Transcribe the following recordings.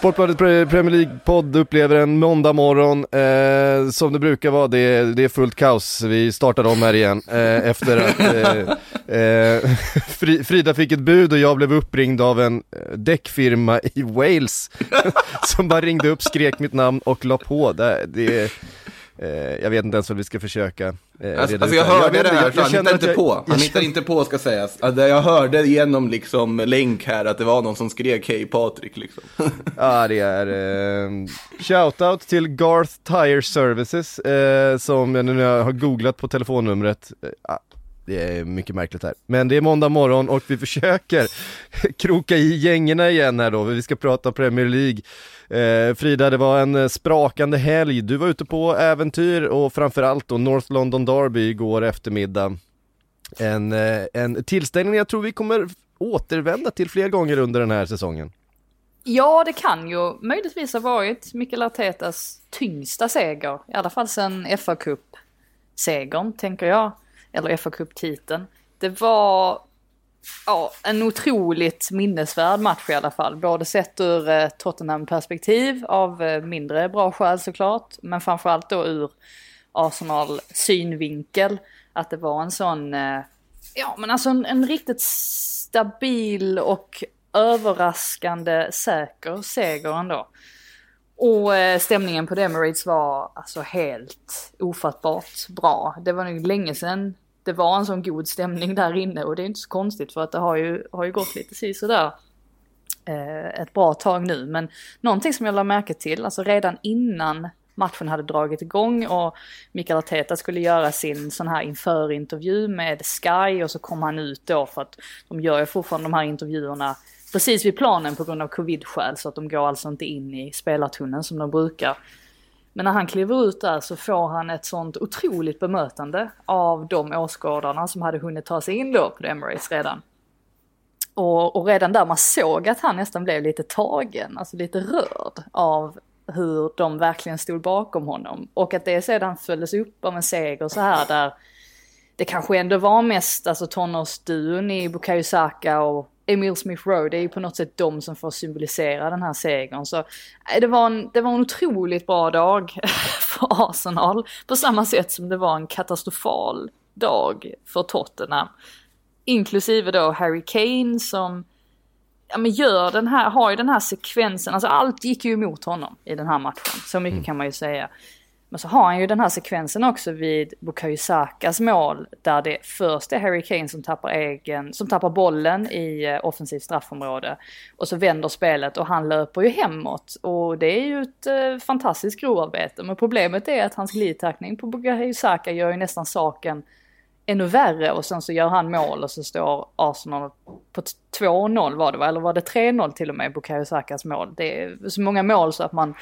Sportbladet Premier League-podd upplever en måndag morgon eh, som det brukar vara, det är, det är fullt kaos. Vi startar om här igen eh, efter att eh, eh, Frida fick ett bud och jag blev uppringd av en eh, däckfirma i Wales som bara ringde upp, skrek mitt namn och la på. Det, det, jag vet inte ens vad vi ska försöka eh, Alltså, alltså jag hörde vet det här, så han känner hittar inte jag- på. Han jag hittar inte på ska sägas. Alltså, Jag hörde genom liksom länk här att det var någon som skrek hej Patrik liksom. Ja det är eh, shoutout till Garth Tire Services eh, som jag nu har googlat på telefonnumret. Eh, ah, det är mycket märkligt här. Men det är måndag morgon och vi försöker kroka i gängorna igen här då. Vi ska prata Premier League. Eh, Frida, det var en eh, sprakande helg. Du var ute på äventyr och framförallt då North London Derby igår eftermiddag. En, eh, en tillställning jag tror vi kommer återvända till fler gånger under den här säsongen. Ja, det kan ju möjligtvis ha varit Mikael Artetas tyngsta seger. I alla fall sen fa Cup-segern, tänker jag. Eller fa Cup-titeln. Det var ja, en otroligt minnesvärd match i alla fall. Både sett ur eh, Tottenham-perspektiv av eh, mindre bra skäl såklart. Men framförallt då ur Arsenal-synvinkel. Att det var en sån, eh, ja men alltså en, en riktigt stabil och överraskande säker seger ändå. Och eh, stämningen på Demirates Emirates var alltså helt ofattbart bra. Det var nog länge sedan det var en sån god stämning där inne och det är inte så konstigt för att det har ju, har ju gått lite si sådär eh, ett bra tag nu. Men någonting som jag lade märke till, alltså redan innan matchen hade dragit igång och Mikael Arteta skulle göra sin sån här införintervju med Sky och så kom han ut då för att de gör ju fortfarande de här intervjuerna precis vid planen på grund av covid-skäl så att de går alltså inte in i spelartunneln som de brukar. Men när han kliver ut där så får han ett sånt otroligt bemötande av de åskådarna som hade hunnit ta sig in då på Emirates redan. Och, och redan där man såg att han nästan blev lite tagen, alltså lite rörd av hur de verkligen stod bakom honom. Och att det sedan följdes upp av en seger så här där det kanske ändå var mest alltså tonårsduon i Bukayo Saka och Emil Smith Rowe, det är ju på något sätt de som får symbolisera den här segern. Så nej, det var en, det var en otroligt bra dag för Arsenal. På samma sätt som det var en katastrofal dag för Tottenham. Inklusive då Harry Kane som ja, men gör den här, har ju den här sekvensen, alltså allt gick ju emot honom i den här matchen. Så mycket kan man ju säga. Men så har han ju den här sekvensen också vid Bukayo Sakas mål där det först är Harry Kane som tappar, egen, som tappar bollen i eh, offensivt straffområde. Och så vänder spelet och han löper ju hemåt. Och det är ju ett eh, fantastiskt grovarbete. Men problemet är att hans glidtackning på Bukayo Saka gör ju nästan saken ännu värre och sen så gör han mål och så står Arsenal på 2-0 var det va? Eller var det 3-0 till och med, Bukayo Sakas mål? Det är så många mål så att man,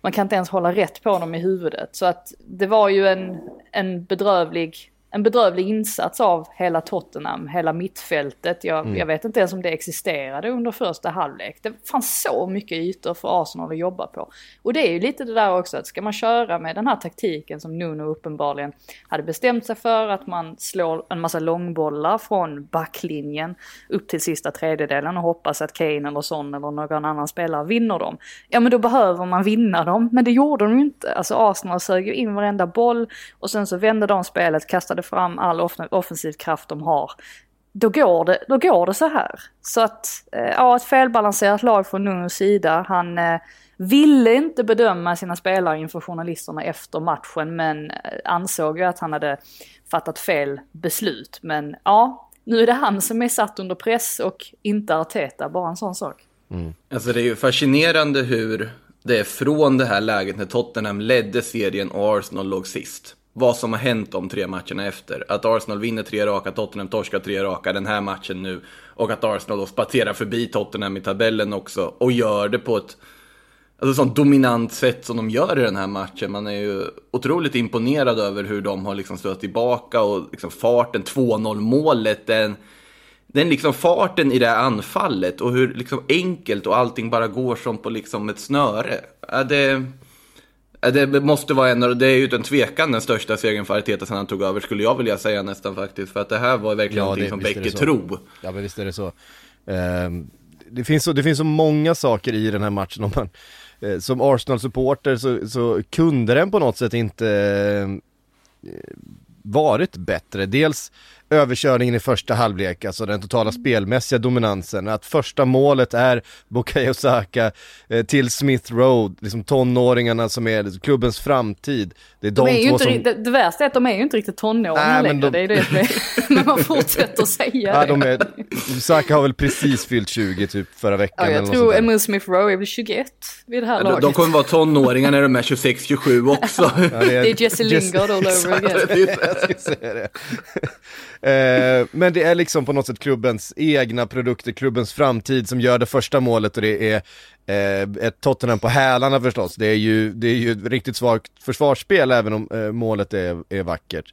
man kan inte ens hålla rätt på dem i huvudet. Så att det var ju en, en bedrövlig en bedrövlig insats av hela Tottenham, hela mittfältet. Jag, jag vet inte ens om det existerade under första halvlek. Det fanns så mycket ytor för Arsenal att jobba på. Och det är ju lite det där också att ska man köra med den här taktiken som Nuno uppenbarligen hade bestämt sig för, att man slår en massa långbollar från backlinjen upp till sista tredjedelen och hoppas att Kane eller Son eller någon annan spelare vinner dem. Ja men då behöver man vinna dem, men det gjorde de ju inte. Alltså Arsenal sög ju in varenda boll och sen så vände de spelet, kastade fram all off offensiv kraft de har då går det, då går det så här. Så att, eh, ja, ett felbalanserat lag från Nunos sida. Han eh, ville inte bedöma sina spelare inför journalisterna efter matchen, men eh, ansåg ju att han hade fattat fel beslut. Men ja, nu är det han som är satt under press och inte Arteta, bara en sån sak. Alltså det är ju fascinerande hur det är från det här läget när Tottenham ledde serien och Arsenal låg sist. Vad som har hänt de tre matcherna efter. Att Arsenal vinner tre raka, Tottenham torskar tre raka den här matchen nu. Och att Arsenal då spatserar förbi Tottenham i tabellen också. Och gör det på ett alltså, sånt dominant sätt som de gör i den här matchen. Man är ju otroligt imponerad över hur de har liksom stött tillbaka och liksom farten, 2-0 målet. Den, den liksom farten i det här anfallet och hur liksom enkelt och allting bara går som på liksom ett snöre. Ja, det, det måste vara en av, det är utan tvekan den största segern för Arteta sedan han tog över skulle jag vilja säga nästan faktiskt. För att det här var verkligen Ja, någonting det- som så. tro. Ja men visst är det så. Ehm, det, finns så det finns så många saker i den här matchen om man, eh, som Arsenal-supporter så, så kunde den på något sätt inte eh, varit bättre. Dels överkörningen i första halvlek, alltså den totala spelmässiga dominansen. Att första målet är Bukayo Saka eh, till Smith Road, liksom tonåringarna som är liksom klubbens framtid. Det är de, De är ju inte, som... det, det värsta är att de är ju inte riktigt tonåringar Nej, men längre. de- Det är det, det men man fortsätter säga Ja, det. de är, Saka har väl precis fyllt 20 typ förra veckan Ja, eller jag något tror. Emil Smith Rowe är väl 21 vid det här De, laget. de kommer vara tonåringar när de är 26-27 också. Ja, Det är Jesse Lingard all over again. Eh, Men det är liksom på något sätt klubbens egna produkter, klubbens framtid som gör det första målet och det är eh, ett Tottenham på hälarna förstås. Det är ju, det är ju ett riktigt svagt försvarsspel även om eh, målet är, är vackert.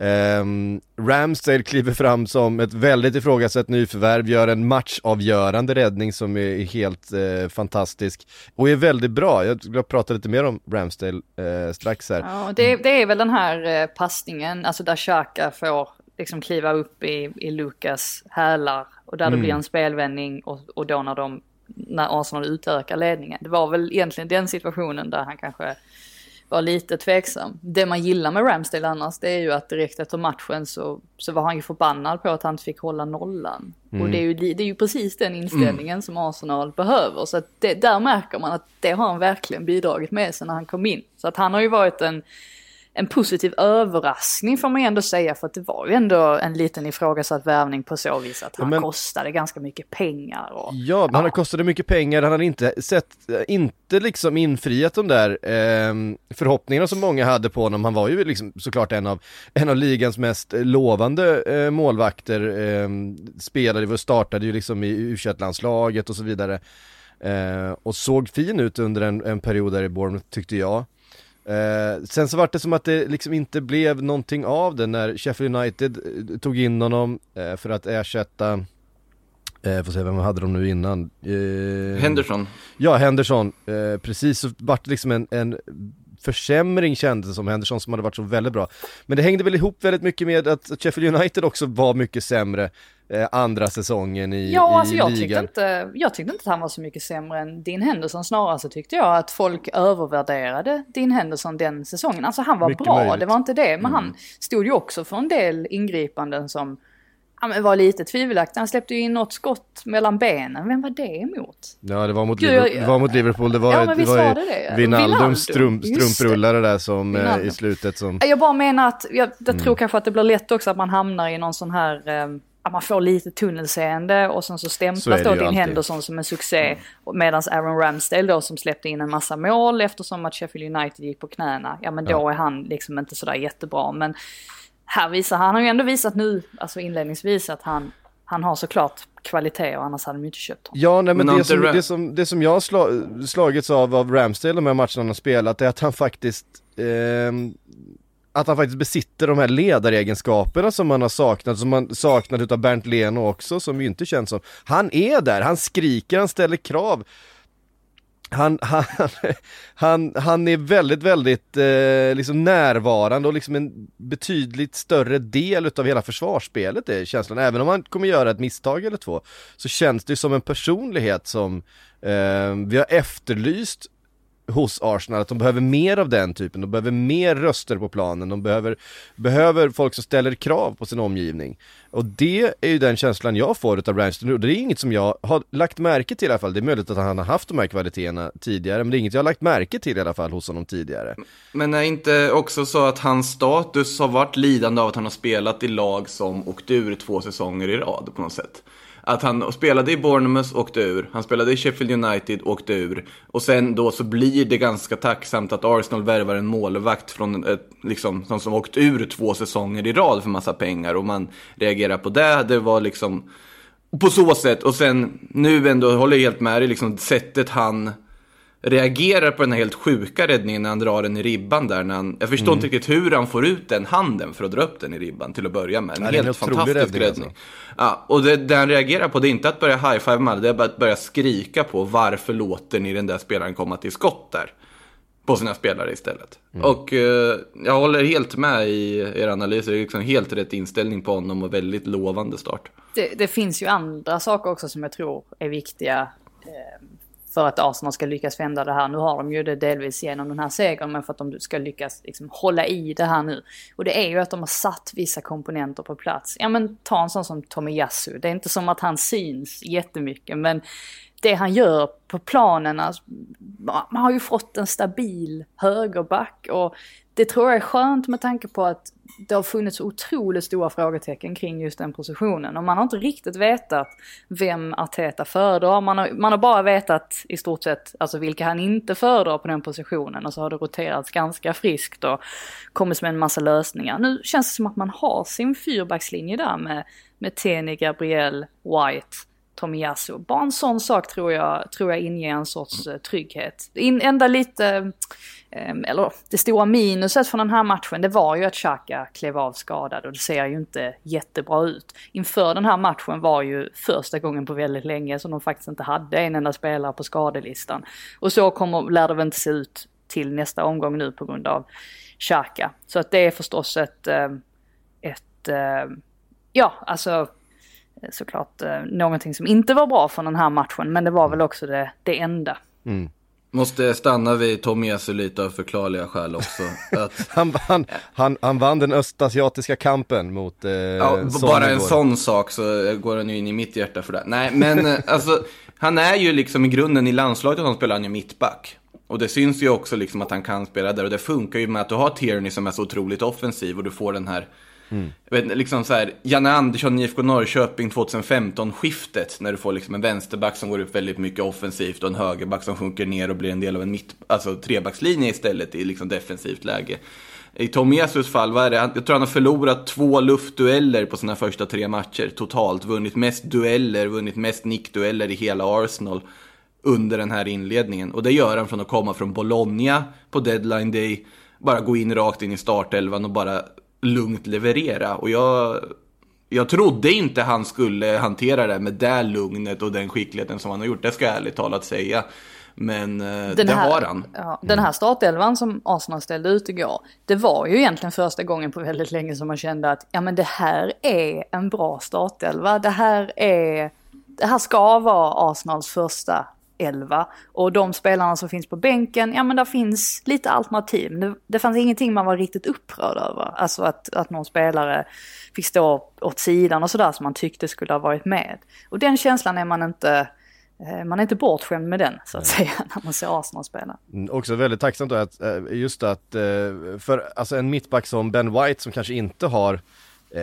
Um, Ramsdale kliver fram som ett väldigt ifrågasatt nyförvärv, gör en matchavgörande räddning som är helt uh, fantastisk och är väldigt bra. Jag skulle prata lite mer om Ramsdale uh, strax här. Ja, det, det är väl den här uh, passningen, alltså där Xhaka får liksom kliva upp i, i Lukas hälar och där det blir en spelvändning och, och då när de, när Arsenal utökar ledningen. Det var väl egentligen den situationen där han kanske var lite tveksam. Det man gillar med Ramsdale annars det är ju att direkt efter matchen så, så var han ju förbannad på att han inte fick hålla nollan. Och det är, ju, det är ju precis den inställningen som Arsenal behöver. Så att det, där märker man att det har han verkligen bidragit med sig när han kom in. Så att han har ju varit en, en positiv överraskning får man ju ändå säga. För att det var ju ändå en liten ifrågasatt värvning på så vis att han men- kostade ganska mycket pengar. Och, Ja, men han kostat mycket pengar, han har inte sett, inte liksom infriat de där eh, förhoppningarna som många hade på honom. Han var ju liksom såklart en av, en av ligans mest lovande eh, målvakter, eh, spelade och startade ju liksom i u landslaget och så vidare. Eh, och såg fin ut under en, en period där i Bournemouth tyckte jag. Eh, sen så var det som att det liksom inte blev någonting av det när Sheffield United eh, tog in honom eh, för att ersätta Eh, får se, vem hade de nu innan? Eh, Henderson. Ja, Henderson. Eh, precis, så vart det liksom en, en försämring kändes det som Henderson som hade varit så väldigt bra. Men det hängde väl ihop väldigt mycket med att Sheffield United också var mycket sämre eh, andra säsongen i, Ja, i alltså jag tyckte, ligan. inte, jag tyckte inte att han var så mycket sämre än Dean Henderson. Snarare så tyckte jag att folk övervärderade Dean Henderson den säsongen. Alltså han var Mycket bra, möjligt. Mm. det var inte det. Men han stod ju också för en del ingripanden som ja, men var lite tvivelaktiga. Han släppte ju in något skott mellan benen. Vem var det emot? Ja, det var mot, Gud, Liverpool, jag- det var mot Liverpool, det var, Ja, ett- det var, det Wijnaldum, strump, strumprullare där som eh, i slutet som Jag bara menar att, jag, jag Mm. tror kanske att det blir lätt också att man hamnar i någon sån här, eh, att man får lite tunnelseende och sen så stämplas då alltid. Henderson som en succé. Medan Aaron Ramsdale då som släppte in en massa mål eftersom att Sheffield United gick på knäna. Ja men då är han liksom inte sådär jättebra. Men här visar han, har ju ändå visat nu, alltså inledningsvis att han, han har såklart kvalitet och annars hade de inte köpt honom. Ja, nej men, Men det, som, det, som, det som jag har sla, slagits av av Ramsdale de här matcherna han har spelat är att han faktiskt ehm, att han faktiskt besitter de här ledaregenskaperna som man har saknat, som man saknat utav Bernt Leno också, som ju inte känns som. Han är där, han skriker, han ställer krav. Han, han, han, han är väldigt, väldigt eh, liksom närvarande och liksom en betydligt större del utav hela försvarsspelet är känslan. Även om han kommer göra ett misstag eller två så känns det som en personlighet som eh, vi har efterlyst hos Arsenal, att de behöver mer av den typen, de behöver mer röster på planen, de behöver, behöver folk som ställer krav på sin omgivning. Och det är ju den känslan jag får utav Ramsden och det är inget som jag har lagt märke till i alla fall, det är möjligt att han har haft de här kvaliteterna tidigare, men det är inget jag har lagt märke till i alla fall hos honom tidigare. Men är inte också så att hans status har varit lidande av att han har spelat i lag som åkt ur två säsonger i rad på något sätt? Att han spelade i Bournemouth, åkte ur. Han spelade i Sheffield United, åkte ur. Och sen då så blir det ganska tacksamt att Arsenal värvar en målvakt från ett, liksom, som, som åkt ur två säsonger i rad för massa pengar. Och man reagerar på det. Det var liksom på så sätt. Och sen nu ändå håller jag helt med dig, liksom sättet han reagerar på den här helt sjuka räddningen när han drar den i ribban där. När han, jag förstår mm. inte riktigt hur han får ut den handen för att dra upp den i ribban till att börja med. En ja, helt fantastisk räddning. räddning. Alltså. Ja, och det, det han reagerar på det är inte att börja high-five med det är bara att börja skrika på varför låter ni den där spelaren komma till skott där. På sina spelare istället. Mm. Och eh, jag håller helt med i er analys. Det är liksom helt rätt inställning på honom och väldigt lovande start. Det, det finns ju andra saker också som jag tror är viktiga. För att Arsenal ska lyckas vända det här. Nu har de ju det delvis genom den här segern, men för att de ska lyckas liksom hålla i det här nu. Och det är ju att de har satt vissa komponenter på plats. Ja men ta en sån som Tomiyasu. Det är inte som att han syns jättemycket, men det han gör på planen, alltså, man har ju fått en stabil högerback och det tror jag är skönt med tanke på att det har funnits otroligt stora frågetecken kring just den positionen. Och man har inte riktigt vetat vem Arteta föredrar. Man har, man har bara vetat i stort sett alltså vilka han inte föredrar på den positionen. Och så har det roterats ganska friskt och kommit med en massa lösningar. Nu känns det som att man har sin fyrbackslinje där med, med Teni, Gabriel, White, Tomiyasu. Bara en sån sak tror jag, tror jag inger en sorts eh, trygghet. In, enda lite ehm, eller det stora minuset från den här matchen det var ju att Xhaka klev av skadad och det ser ju inte jättebra ut. Inför den här matchen var ju första gången på väldigt länge som de faktiskt inte hade en enda spelare på skadelistan. Och så kommer, lär det väl inte se ut till nästa omgång nu på grund av Xhaka. Så att det är förstås ett, ehm, ett ehm, ja alltså såklart eh, någonting som inte var bra från den här matchen men det var väl också det, det enda. Mm. Måste stanna vid Tom Jesu lite av förklarliga skäl också. Att... han, han, han, han vann den östasiatiska kampen mot eh, ja, Bara en sån sak så går han ju in i mitt hjärta för det. Nej, men eh, alltså, han är ju liksom i grunden i landslaget som spelar han ju mittback. Och det syns ju också liksom att han kan spela där och det funkar ju med att du har Tierney som är så otroligt offensiv och du får den här Mm. Jag vet, liksom så här, Janne Andersson, IFK Norrköping 2015-skiftet. När du får liksom en vänsterback som går upp väldigt mycket offensivt och en högerback som sjunker ner och blir en del av en mitt, alltså trebackslinje istället i liksom defensivt läge. I Tom Jesus fall, vad är det? Jag tror han har förlorat två luftdueller på sina första tre matcher totalt. Vunnit mest dueller, vunnit mest nickdueller i hela Arsenal under den här inledningen. Och det gör han från att komma från Bologna på deadline day, bara gå in rakt in i startelvan och bara lugnt leverera. Och jag, jag trodde inte han skulle hantera det med det lugnet och den skickligheten som han har gjort. Det ska jag ärligt talat säga. Men eh, den det här, har han. Ja, den här startelvan som Arsenal ställde ut igår. Det var ju egentligen första gången på väldigt länge som man kände att ja men det här är en bra startelva. Det här är, det här ska vara Arsenals första 11. Och de spelarna som finns på bänken, ja men där finns lite alternativ. Det, det fanns ingenting man var riktigt upprörd över. Alltså att, att någon spelare fick stå åt sidan och sådär som man tyckte skulle ha varit med. Och den känslan är man inte eh, man är inte bortskämd med den så att säga när man ser Arsenal spela. Mm, också väldigt tacksamt att eh, just att eh, för alltså en mittback som Ben White som kanske inte har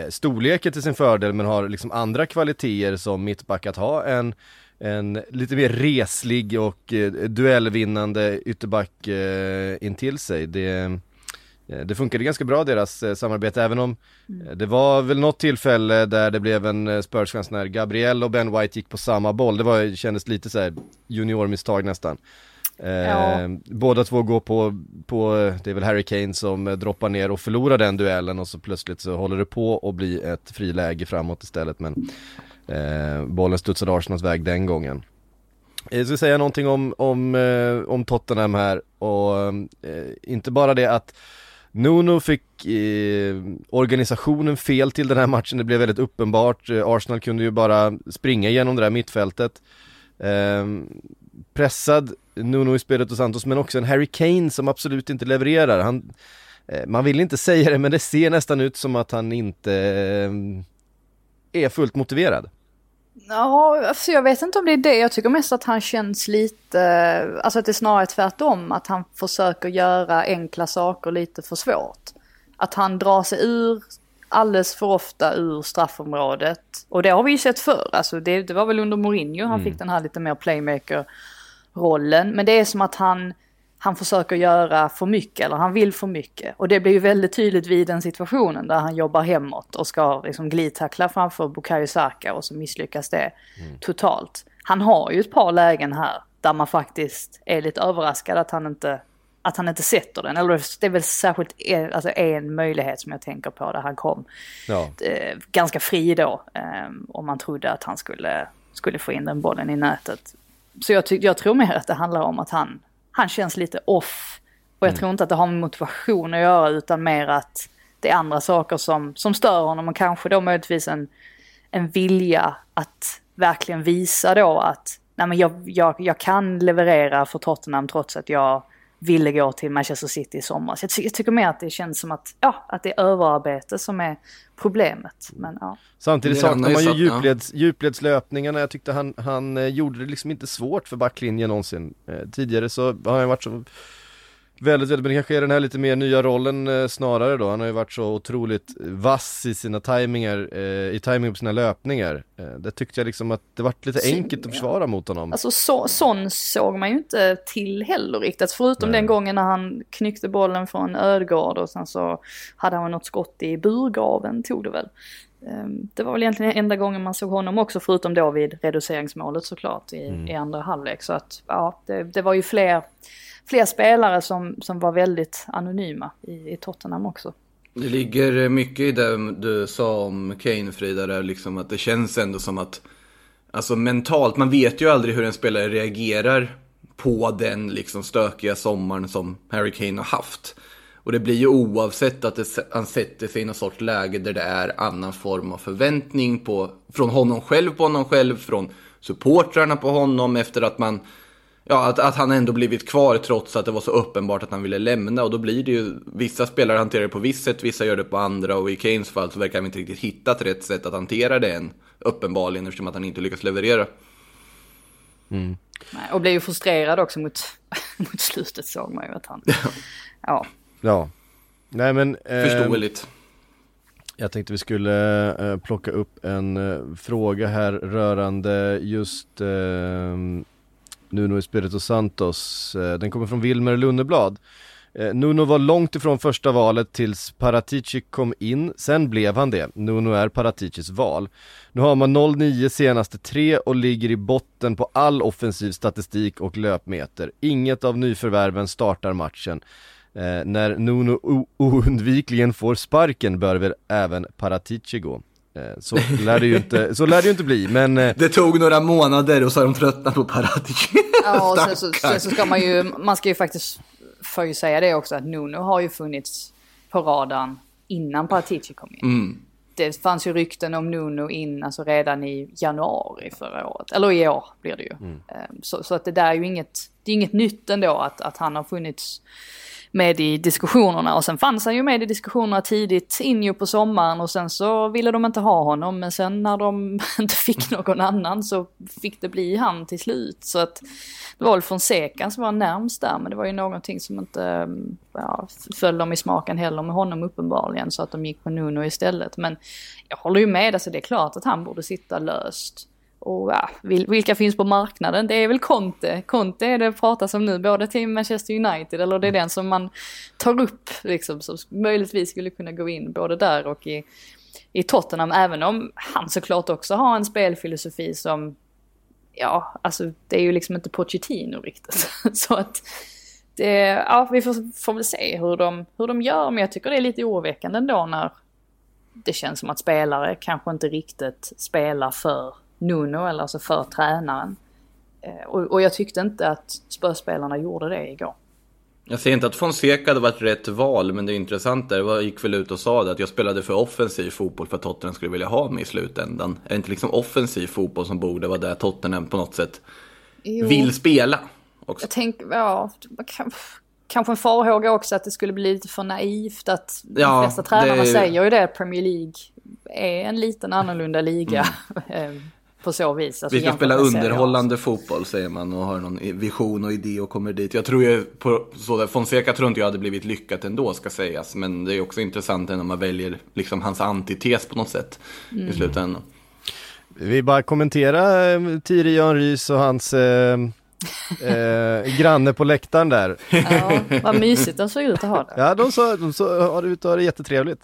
storleken till sin fördel men har liksom andra kvaliteter som mittback att ha en en lite mer reslig och eh, duellvinnande ytterback eh, intill sig. Det, eh, det funkade ganska bra deras eh, samarbete även om mm. Eh, det var väl något tillfälle där det blev en Spurs när Gabriel och Ben White gick på samma boll. Det var, kändes lite så här juniormisstag nästan. Ja. Båda två går på, på, det är väl Harry Kane som droppar ner och förlorar den duellen och så plötsligt så håller det på att bli ett friläge framåt istället men Eh, bollen studsade Arsenals väg den gången. Eh, jag ska säga någonting om, om, eh, om Tottenham här och eh, inte bara det att Nuno fick eh, organisationen fel till den här matchen, det blev väldigt uppenbart. Eh, Arsenal kunde ju bara springa igenom det där mittfältet. Eh, pressad Nuno i spelet och Santos men också en Harry Kane som absolut inte levererar. Han, eh, man vill inte säga det men det ser nästan ut som att han inte eh, är fullt motiverad. Ja, alltså jag vet inte om det är det. Jag tycker mest att han känns lite, alltså att det är snarare tvärtom. Att han försöker göra enkla saker lite för svårt. Att han drar sig ur alldeles för ofta ur straffområdet. Och det har vi ju sett förr. Alltså det, det var väl under Mourinho han fick den här lite mer playmaker-rollen. Men det är som att han, han försöker göra för mycket eller han vill för mycket. Och det blir ju väldigt tydligt vid den situationen där han jobbar hemåt och ska liksom glidtackla framför Bukayo Saka och så misslyckas det totalt. Han har ju ett par lägen här där man faktiskt är lite överraskad att han inte att han inte sätter den. Eller det är väl särskilt en, alltså en möjlighet som jag tänker på där han kom Ja. eh, ganska fri då. Eh, om man trodde att han skulle, skulle få in den bollen i nätet. Så jag, jag tror mer att det handlar om att han, han känns lite off. Och jag tror inte att det har med motivation att göra utan mer att det är andra saker som, som stör honom och kanske då möjligtvis en, en vilja att verkligen visa då att nej men jag, jag, jag kan leverera för Tottenham trots att jag ville gå till Manchester City i sommar. Så jag, ty- jag tycker mer att det känns som att, ja, att det är överarbete som är problemet. Men ja. Samtidigt saknar man ju djupleds, djupledslöpningarna, jag tyckte han, han eh, gjorde det liksom inte svårt för backlinjen någonsin. Eh, tidigare så har han varit så väldigt, väldigt, men det kanske är den här lite mer nya rollen eh, snarare då. Han har ju varit så otroligt vass i sina tajmingar, eh, i timing på sina löpningar. Eh, det tyckte jag liksom att det vart lite Så- enkelt att försvara mot honom. Alltså så, sån såg man ju inte till heller riktigt. Förutom Nej. den gången när han knyckte bollen från Ödegård och sen så hade han något skott i burgaven tog det väl. Ehm, Det var väl egentligen enda gången man såg honom också förutom då vid reduceringsmålet såklart i, Mm. i andra halvlek. Så att ja, det, det var ju fler, fler spelare som, som var väldigt anonyma i, i Tottenham också. Det ligger mycket i det du sa om Kane Frida, där liksom att det känns ändå som att Alltså mentalt, man vet ju aldrig hur en spelare reagerar på den liksom stökiga sommaren som Harry Kane har haft. Och det blir ju oavsett att det, han sätter sig i någon sorts läge där det är annan form av förväntning på, från honom själv på honom själv, från supportrarna på honom efter att man Ja, att, att han ändå blivit kvar trots att det var så uppenbart att han ville lämna. Och då blir det ju, vissa spelare hanterar det på visst sätt, vissa gör det på andra. Och i Kanes fall så verkar han inte riktigt hittat rätt sätt att hantera det än. Uppenbarligen eftersom att han inte lyckas leverera. Nej, Och blev ju frustrerad också mot, mot slutet såg man ju att han... Ja. Ja. Nej men... eh, Förståeligt. Jag tänkte vi skulle eh, plocka upp en eh, fråga här rörande just eh, Nuno Espirito Santos. Eh, den kommer från Wilmer Lunneblad. Eh, Nuno var långt ifrån första valet tills Paratici kom in, sen blev han det. Nuno är Paraticis val. Nu har man 0-9 senaste tre och ligger i botten på all offensiv statistik och löpmeter. Inget av nyförvärven startar matchen. Eh, när Nuno oundvikligen får sparken bör väl även Paratici gå. Eh, så lär det ju inte, så lär det ju inte bli, men eh, Det tog några månader och så har de tröttnat på Paratici. Ja, och sen så, sen så ska man ju, man ska ju faktiskt, får ju säga det också, att Nuno har ju funnits på radarn innan Paratici kom in. Mm. Det fanns ju rykten om Nuno in, alltså redan i januari förra året, eller i år blir det ju. Ehm, Så, så att det där är ju inget, det är inget nytt ändå att, att han har funnits med i diskussionerna. Och sen fanns han ju med i diskussionerna tidigt in ju på sommaren och sen så ville de inte ha honom. Men sen när de inte fick någon annan så fick det bli han till slut. Så att det var väl Fonseca som var närmst där men det var ju någonting som inte ja, föll dem i smaken heller med honom uppenbarligen. Så att de gick på Nuno istället. Men jag håller ju med, alltså det är klart att han borde sitta löst. Och ja, vil- vilka finns på marknaden? Det är väl Conte. Conte är det pratas om nu, både till Manchester United, eller det är den som man tar upp liksom, som möjligtvis skulle kunna gå in både där och i, i Tottenham, även om han såklart också har en spelfilosofi som, ja, alltså det är ju liksom inte Pochettino riktigt. Så att det, ja, vi får, får väl se hur de, hur de gör, men jag tycker det är lite oroväckande ändå när det känns som att spelare kanske inte riktigt spelar för Nuno eller alltså för tränaren. Eh, Och, och jag tyckte inte att Spurs-spelarna gjorde det igår. Jag säger inte att Fonseca hade varit rätt val, men det är intressant där. Jag gick väl ut och sa det, att jag spelade för offensiv fotboll för att Tottenham skulle vilja ha mig i slutändan. Är det inte liksom offensiv fotboll som borde vara där Tottenham på något sätt Jo. vill spela? också. Jag tänker, ja, kan- kanske en farhåga också att det skulle bli lite för naivt att Ja, de flesta tränarna det- säger ju det, Premier League är en liten annorlunda liga eh, på så vis. Alltså Vi ska spela underhållande fotboll säger man och har någon vision och idé och kommer dit. Jag tror ju på så där, Fonseca tror inte jag hade blivit lyckat ändå ska sägas. Men det är också intressant när man väljer liksom hans antites på något sätt Mm. i slutändan. Vi bara kommentera eh, Thierry Henrys och hans eh, eh, granne på läktaren där. Ja, vad mysigt de såg ut att ha det. Ja, de så, de så har det ut att ha det jättetrevligt.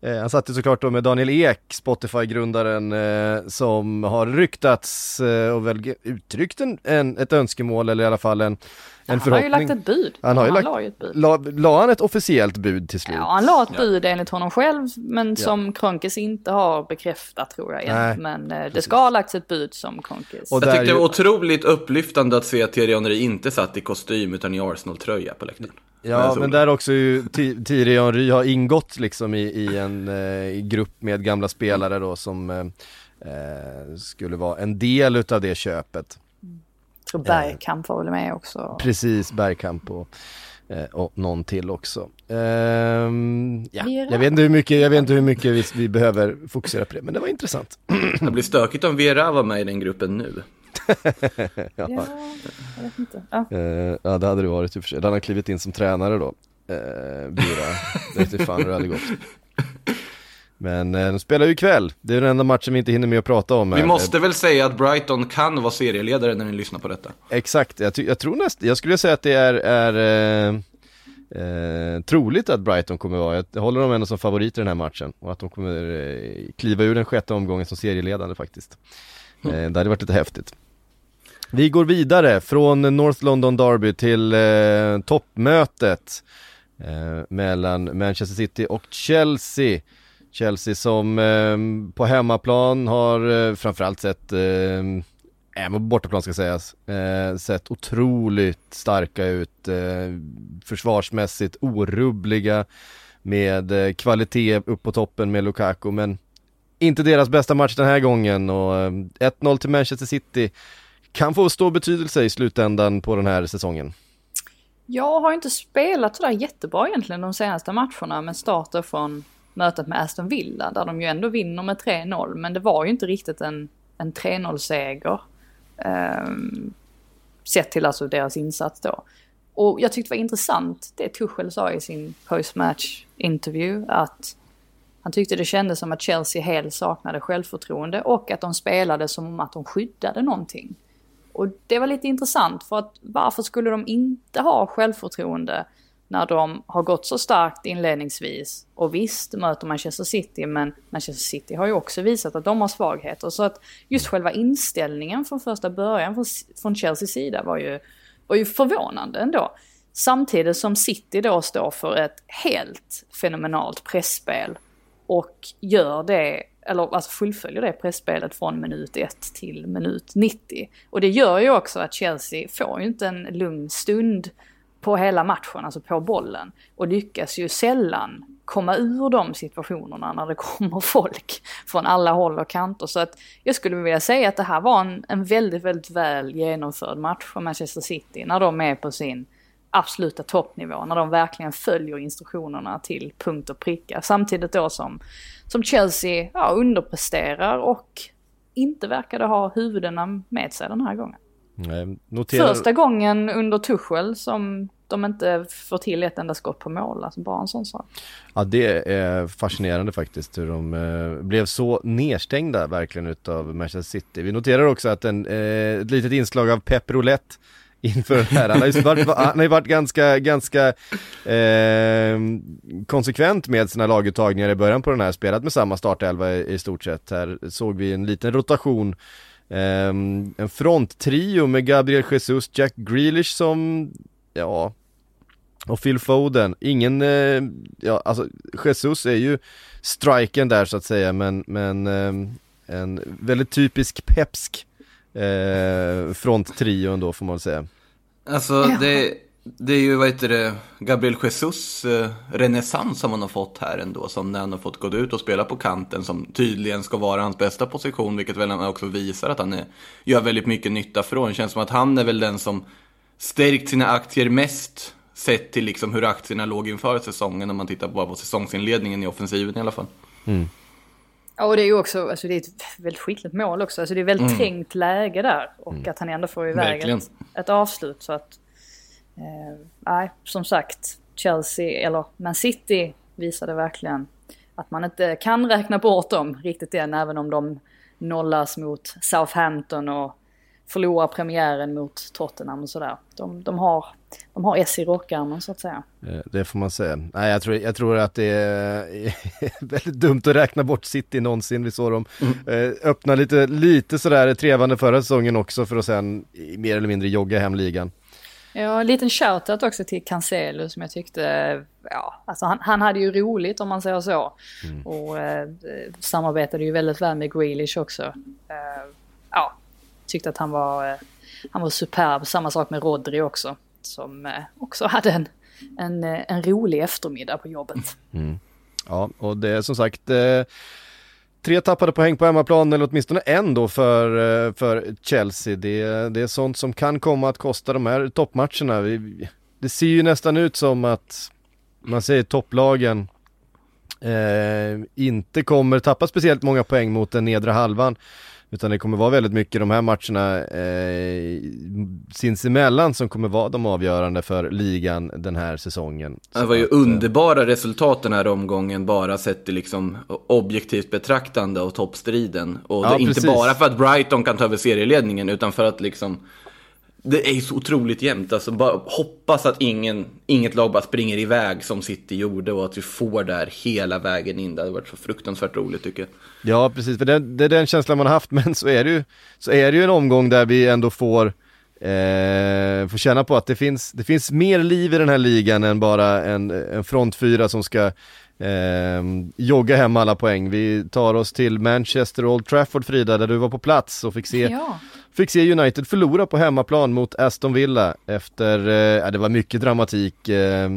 Eh, han satt ju såklart då med Daniel Ek, Spotify-grundaren, eh, som har ryktats eh, och väl uttryckt en, en, ett önskemål eller i alla fall en, en Han har ju förhoppning. lagt ett bud. Han har ju lagt- la ju ett bud. La, la han ett officiellt bud till slut? Ja, han la ett bud enligt honom själv, men som Kronkes inte har bekräftat tror jag. Nej, men det ska ha lagts ett bud som Kronkes. Och Jag tyckte det var otroligt upplyftande att se att Thierry Henry inte satt i kostym utan i Arsenal-tröja på läktaren. Ja, men där också ju Thi- Thierry Henry har ingått liksom i, i en eh, grupp med gamla spelare då som eh, eh, skulle vara en del utav det köpet. Jag tror Bergkamp var väl med också. Precis, Bergkamp och, eh, och någon till också. Ehm, ja, jag vet inte hur mycket, jag vet inte hur mycket vi, vi behöver fokusera på det, men det var intressant. Det blir stökigt om Vera var med i den gruppen nu. Ja, jag vet inte. Ja. Eh, ja, det hade det varit i och för sig. Han har klivit in som tränare då. Uh, Bira, det vet inte fan hur det hade gått. Men eh, de spelar ju ikväll, det är den enda matchen vi inte hinner med att prata om. Vi här. måste väl säga att Brighton kan vara serieledare när ni lyssnar på detta. Exakt, jag, jag tror näst, jag skulle säga att det är, är eh, eh, troligt att Brighton kommer vara, jag håller dem ändå som favorit i den här matchen och att de kommer eh, kliva ur den sjätte omgången som serieledande faktiskt. Mm. Eh, det hade varit lite häftigt. Vi går vidare från North London Derby till eh, toppmötet eh, mellan Manchester City och Chelsea. Chelsea som eh, på hemmaplan har eh, framförallt sett eh, även på bortaplan ska sägas, eh, sett otroligt starka ut, eh, försvarsmässigt orubbliga med eh, kvalitet upp på toppen med Lukaku men inte deras bästa match den här gången och eh, 1-0 till Manchester City kan få stor betydelse i slutändan på den här säsongen. Jag har inte spelat sådär jättebra egentligen de senaste matcherna med starter från mötet med Aston Villa där de ju ändå vinner med 3-0 men det var ju inte riktigt en, en 3-0-seger. Um, ehm, sett till alltså deras insats då. Och jag tyckte det var intressant det Tuchel sa i sin postmatch intervju att han tyckte det kändes som att Chelsea helt saknade självförtroende och att de spelade som om att de skyddade någonting. Och det var lite intressant för att varför skulle de inte ha självförtroende när de har gått så starkt inledningsvis och visst möter Manchester City men Manchester City har ju också visat att de har svagheter så att just själva inställningen från första början från, från Chelseas sida var ju, var ju förvånande ändå. Samtidigt som City då står för ett helt fenomenalt pressspel och gör det, eller alltså fullföljer det pressspelet från minut 1 till minut 90. Och det gör ju också att Chelsea får ju inte en lugn stund på hela matchen, alltså på bollen. Och lyckas ju sällan komma ur de situationerna när det kommer folk från alla håll och kanter. Så att jag skulle vilja säga att det här var en, en väldigt, väldigt väl genomförd match för Manchester City när de är på sin absoluta toppnivå, när de verkligen följer instruktionerna till punkt och pricka. Samtidigt då som, som Chelsea ja, underpresterar och inte verkade ha huvudena med sig den här gången. Nej, noterar... Första gången under Tuchel som de inte får till ett enda skott på mål, alltså bara en sån sak. Ja det är fascinerande faktiskt hur de eh, blev så nedstängda verkligen utav Manchester City. Vi noterar också att en, eh, ett litet inslag av Pep Roulette inför det här. Han har ju varit, han har ju varit ganska, ganska eh, konsekvent med sina laguttagningar i början på den här, spelat med samma startelva i, i stort sett. Här såg vi en liten rotation eh, en fronttrio med Gabriel Jesus, Jack Grealish som, ja, och Phil Foden, ingen, eh, ja alltså Jesus är ju striken där så att säga men, men eh, en väldigt typisk pepsk eh, fronttrio ändå får man säga. Alltså Ja. det, det är ju, vad heter det, Gabriel Jesus eh, renässans som han har fått här ändå. Som när han har fått gå ut och spela på kanten som tydligen ska vara hans bästa position. Vilket väl han också visar att han är, gör väldigt mycket nytta från. Det känns som att han är väl den som stärkt sina aktier mest sett till liksom hur aktierna låg inför säsongen om man tittar bara på säsongsinledningen i offensiven i alla fall. Ja, och det är ju också, alltså det är ett väldigt skickligt mål också. Alltså det är väldigt Mm. trängt läge där. Och att han ändå får iväg Verkligen. ett, ett avslut. Så att, eh, nej, som sagt, Chelsea, eller Man City visade verkligen att man inte kan räkna bort dem riktigt än. Även om de nollas mot Southampton och förlorar premiären mot Tottenham och sådär. De, de, har, de har S i rockärmen så att säga. Eh, Det får man säga. Nej, jag tror, jag tror att det är väldigt dumt att räkna bort City någonsin. Vi såg dem eh, öppna lite, lite sådär trevande förra säsongen också för att sen mer eller mindre jogga hem ligan. Ja, en liten shoutout också till Cancelo som jag tyckte, ja, alltså han, han hade ju roligt om man säger så. Och eh, samarbetade ju väldigt väl med Grealish också. Eh, tyckte att han var, eh, han var superb. Samma sak med Rodri också. Som eh, också hade en, en, eh, en rolig eftermiddag på jobbet. Mm. Ja, och det är som sagt eh, tre tappade poäng på hemmaplan, eller åtminstone en då för, för Chelsea. Det, det är sånt som kan komma att kosta de här toppmatcherna. Vi, det ser ju nästan ut som att, man säger topplagen, eh, inte kommer tappa speciellt många poäng mot den nedre halvan. Utan det kommer vara väldigt mycket de här matcherna eh, sinsemellan som kommer vara de avgörande för ligan den här säsongen. Det var ju Så att, eh, underbara resultat den här omgången, bara sett till liksom objektivt betraktande och toppstriden. Och Ja, inte precis. bara för att Brighton kan ta över serieledningen, utan för att liksom det är ju så otroligt jämnt. Alltså bara hoppas att ingen, inget lag bara springer iväg som City gjorde och att vi får där hela vägen in. Det hade varit så fruktansvärt roligt tycker jag. Ja precis, för det, det är den känslan man har haft men så är det ju, så är det ju en omgång där vi ändå får, eh, får känna på att det finns, det finns mer liv i den här ligan än bara en, en frontfyra som ska eh, jogga hem alla poäng. Vi tar oss till Manchester Old Trafford Frida, där du var på plats och fick se, Ja. fick se United förlora på hemmaplan mot Aston Villa efter, eh, det var mycket dramatik. Eh,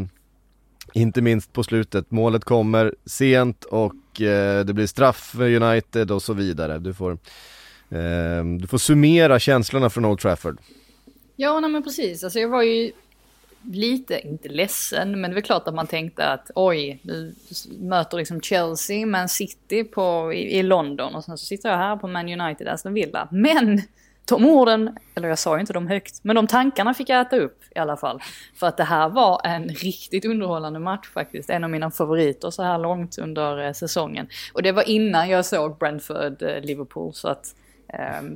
inte minst på slutet, målet kommer sent och eh, det blir straff för United och så vidare. Du får, eh, du får summera känslorna från Old Trafford. Ja, nej men precis. Alltså jag var ju lite, inte ledsen, men det är klart att man tänkte att oj, nu möter liksom Chelsea, Man City på, i, i London och sen så sitter jag här på Man United, Aston Villa. Men de orden, eller jag sa ju inte dem högt, men de tankarna fick jag äta upp i alla fall. För att det här var en riktigt underhållande match faktiskt, en av mina favoriter så här långt under eh, säsongen. Och det var innan jag såg Brentford-Liverpool, eh, så att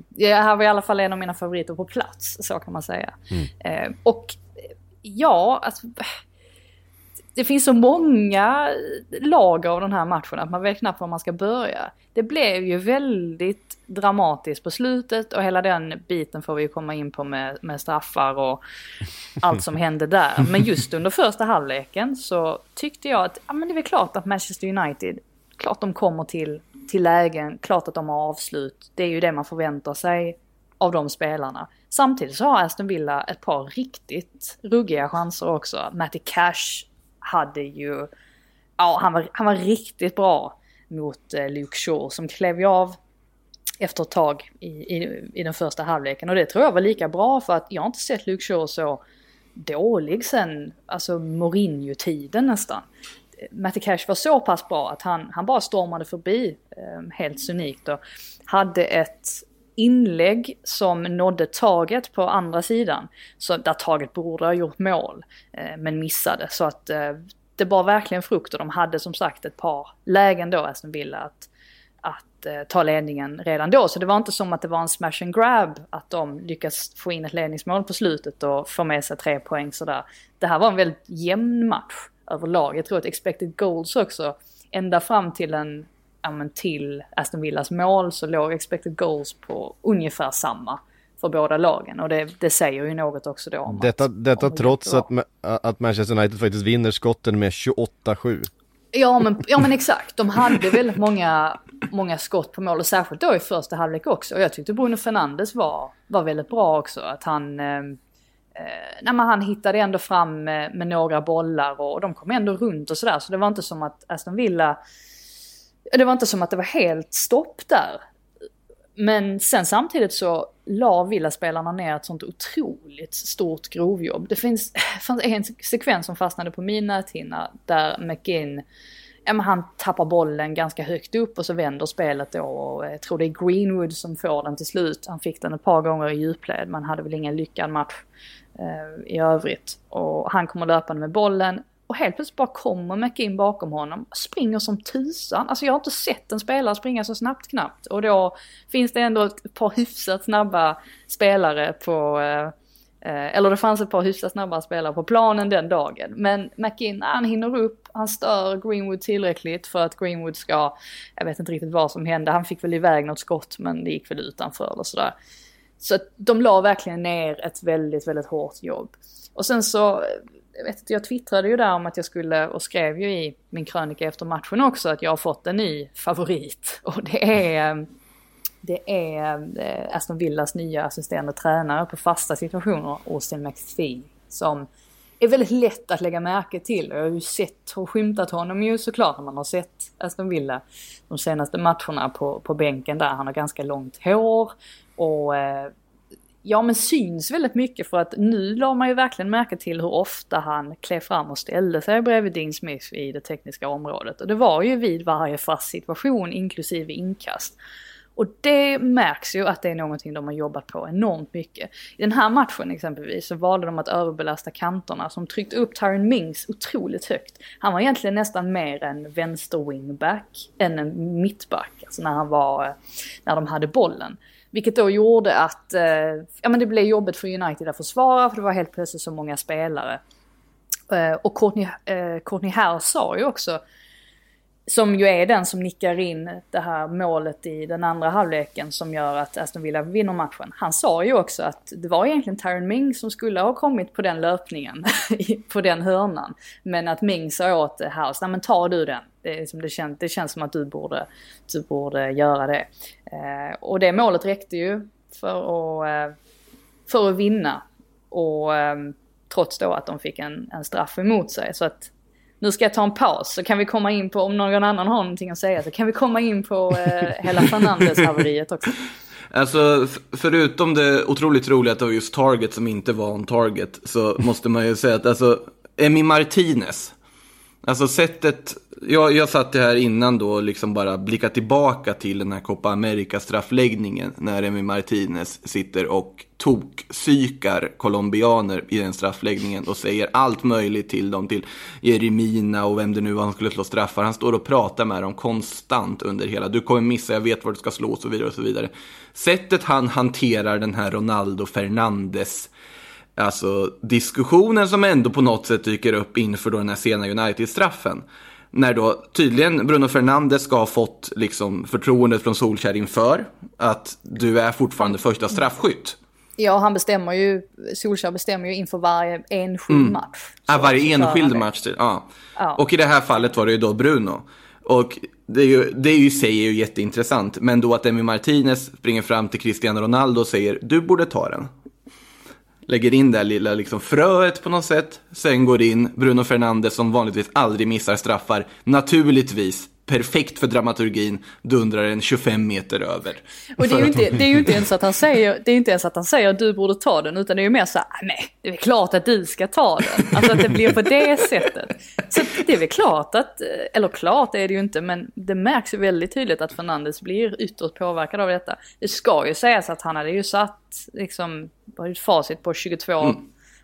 det här var i alla fall en av mina favoriter på plats, så kan man säga. Eh, och eh, ja, alltså, det finns så många lag av den här matchen att man vet knappt var man ska börja. Det blev ju väldigt dramatiskt på slutet och hela den biten får vi ju komma in på med, med straffar och allt som hände där. Men just under första halvleken så tyckte jag att ja, men det är väl klart att Manchester United, klart de kommer till, till lägen, klart att de har avslut. Det är ju det man förväntar sig av de spelarna. Samtidigt så har Aston Villa ett par riktigt ruggiga chanser också. Matty Cash hade ju, ja han var, han var riktigt bra mot eh, Luke Shaw som klev ju av efter ett tag i, i, i den första halvleken. Och det tror jag var lika bra för att jag har inte sett Luke Shaw så dålig sen, alltså Mourinho-tiden nästan. Matty Cash var så pass bra att han, han bara stormade förbi ehm, helt unikt och hade ett inlägg som nådde taget på andra sidan. Så där taget borde ha gjort mål, eh, men missade. Så att eh, det bar verkligen frukt och de hade som sagt ett par lägen då, Aston Villa, att, att eh, ta ledningen redan då. Så det var inte som att det var en smash and grab, att de lyckas få in ett ledningsmål på slutet och få med sig tre poäng sådär. Det här var en väldigt jämn match överlag. Jag tror att expected goals också, ända fram till en men till Aston Villas mål så låg expected goals på ungefär samma för båda lagen. Och det, det säger ju något också då om Detta, att, detta om trots att, att Manchester United faktiskt vinner skotten med 28-7. Ja men, ja men exakt, de hade väldigt många, många skott på mål och särskilt då i första halvlek också. Och jag tyckte Bruno Fernandes var, var väldigt bra också. Att han, eh, nej, han hittade ändå fram med, med några bollar och, de kom ändå runt och sådär. Så det var inte som att Aston Villa, det var inte som att det var helt stopp där. men sen samtidigt så la Villa-spelarna ner ett sånt otroligt stort grovjobb. Det finns, fanns en sekvens som fastnade på min näthinna där McGinn ja, men han tappar bollen ganska högt upp och så vänder spelet då och jag tror det är Greenwood som får den till slut. Han fick den ett par gånger i djupled, men hade väl ingen lyckad match Eh, i övrigt. Och han kommer löpande med bollen och helt plötsligt bara kommer McIn bakom honom, springer som tusan. Alltså jag har inte sett en spelare springa så snabbt knappt. Och då finns det ändå ett par hyfsat snabba spelare på eh, eh eller det fanns ett par hyfsat snabba spelare på planen den dagen. Men McInn, han hinner upp, han stör Greenwood tillräckligt för att Greenwood ska, jag vet inte riktigt vad som hände, han fick väl iväg något skott men det gick väl utanför eller sådär. Så de la verkligen ner ett väldigt, väldigt hårt jobb. Och sen så, jag vet inte, jag twittrade ju där om att jag skulle, och skrev ju i min krönika efter matchen också, att jag har fått en ny favorit. Och det är ehm, det är eh, Aston Villas nya assisterande tränare på fasta situationer, Austin McPhee, som är väldigt lätt att lägga märke till. Jag har ju sett och skymtat honom ju såklart när man har sett Aston Villa de senaste matcherna på, på bänken där. Han har ganska långt hår och eh, ja men syns väldigt mycket för att nu la man ju verkligen märke till hur ofta han klev fram och ställde sig bredvid Dean Smith i det tekniska området. Och det var ju vid varje fast situation inklusive inkast. Och det märks ju att det är någonting de har jobbat på enormt mycket. I den här matchen exempelvis så valde de att överbelasta kanterna som tryckte upp Tyron Mings otroligt högt. Han var egentligen nästan mer en vänster wingback än en mittback, alltså när han var, eh, när de hade bollen. Vilket då gjorde att, eh, ja men det blev jobbigt för United att försvara för det var helt plötsligt så många spelare. Eh, och Courtney, eh, Courtney Harris sa ju också som ju är den som nickar in det här målet i den andra halvleken som gör att Aston Villa vinner matchen. Han sa ju också att det var egentligen Tyron Ming som skulle ha kommit på den löpningen, på den hörnan. Men att Ming sa åt House, nej men ta du den. Det, liksom, det, känns, det känns som att du borde, du borde göra det. Eh, och det målet räckte ju för att, eh, för att vinna. Och eh, trots då att de fick en, en straff emot sig. Så att nu ska jag ta en paus så kan vi komma in på, om någon annan har någonting att säga, så kan vi komma in på eh, hela Fernandes-haveriet också. Alltså, förutom det otroligt roliga att det var just Target som inte var en Target, så måste man ju säga att alltså, Emi Martinez, alltså sättet jag, jag satt det här innan då och liksom bara blickade tillbaka till den här Copa America-straffläggningen när Emi Martinez sitter och tokpsykar colombianer i den straffläggningen och säger allt möjligt till dem, till Jeremina och vem det nu var han skulle slå straffar. Han står och pratar med dem konstant under hela, du kommer missa, jag vet var du ska slå och så vidare och så vidare. Sättet han hanterar den här Ronaldo Fernandes Alltså diskussionen som ändå på något sätt dyker upp inför då den här sena United-straffen när då tydligen Bruno Fernandes ska ha fått liksom förtroendet från Solskjaer inför att du är fortfarande första straffskytt. Ja, han bestämmer ju, Solskjaer bestämmer ju inför varje enskild mm. match. Ja, varje enskild match, ja. ja. Och i det här fallet var det ju då Bruno. Och det är ju, det är ju, säger ju jätteintressant, men då att Emi Martinez springer fram till Cristiano Ronaldo och säger du borde ta den lägger in det här lilla liksom fröet på något sätt. Sen går in Bruno Fernandes som vanligtvis aldrig missar straffar. Naturligtvis perfekt för dramaturgin, dundrar en 25 meter över. Och det är ju inte, det är ju inte ens att han säger, det är inte ens att han säger du borde ta den, utan det är ju mer så här, nej, det är klart att du ska ta den. Alltså att det blir på det sättet. Så det är väl klart att, eller klart är det ju inte, men det märks ju väldigt tydligt att Fernandes blir ytterst påverkad av detta. Det ska ju sägas att han hade ju satt, liksom, ett facit på 22 mm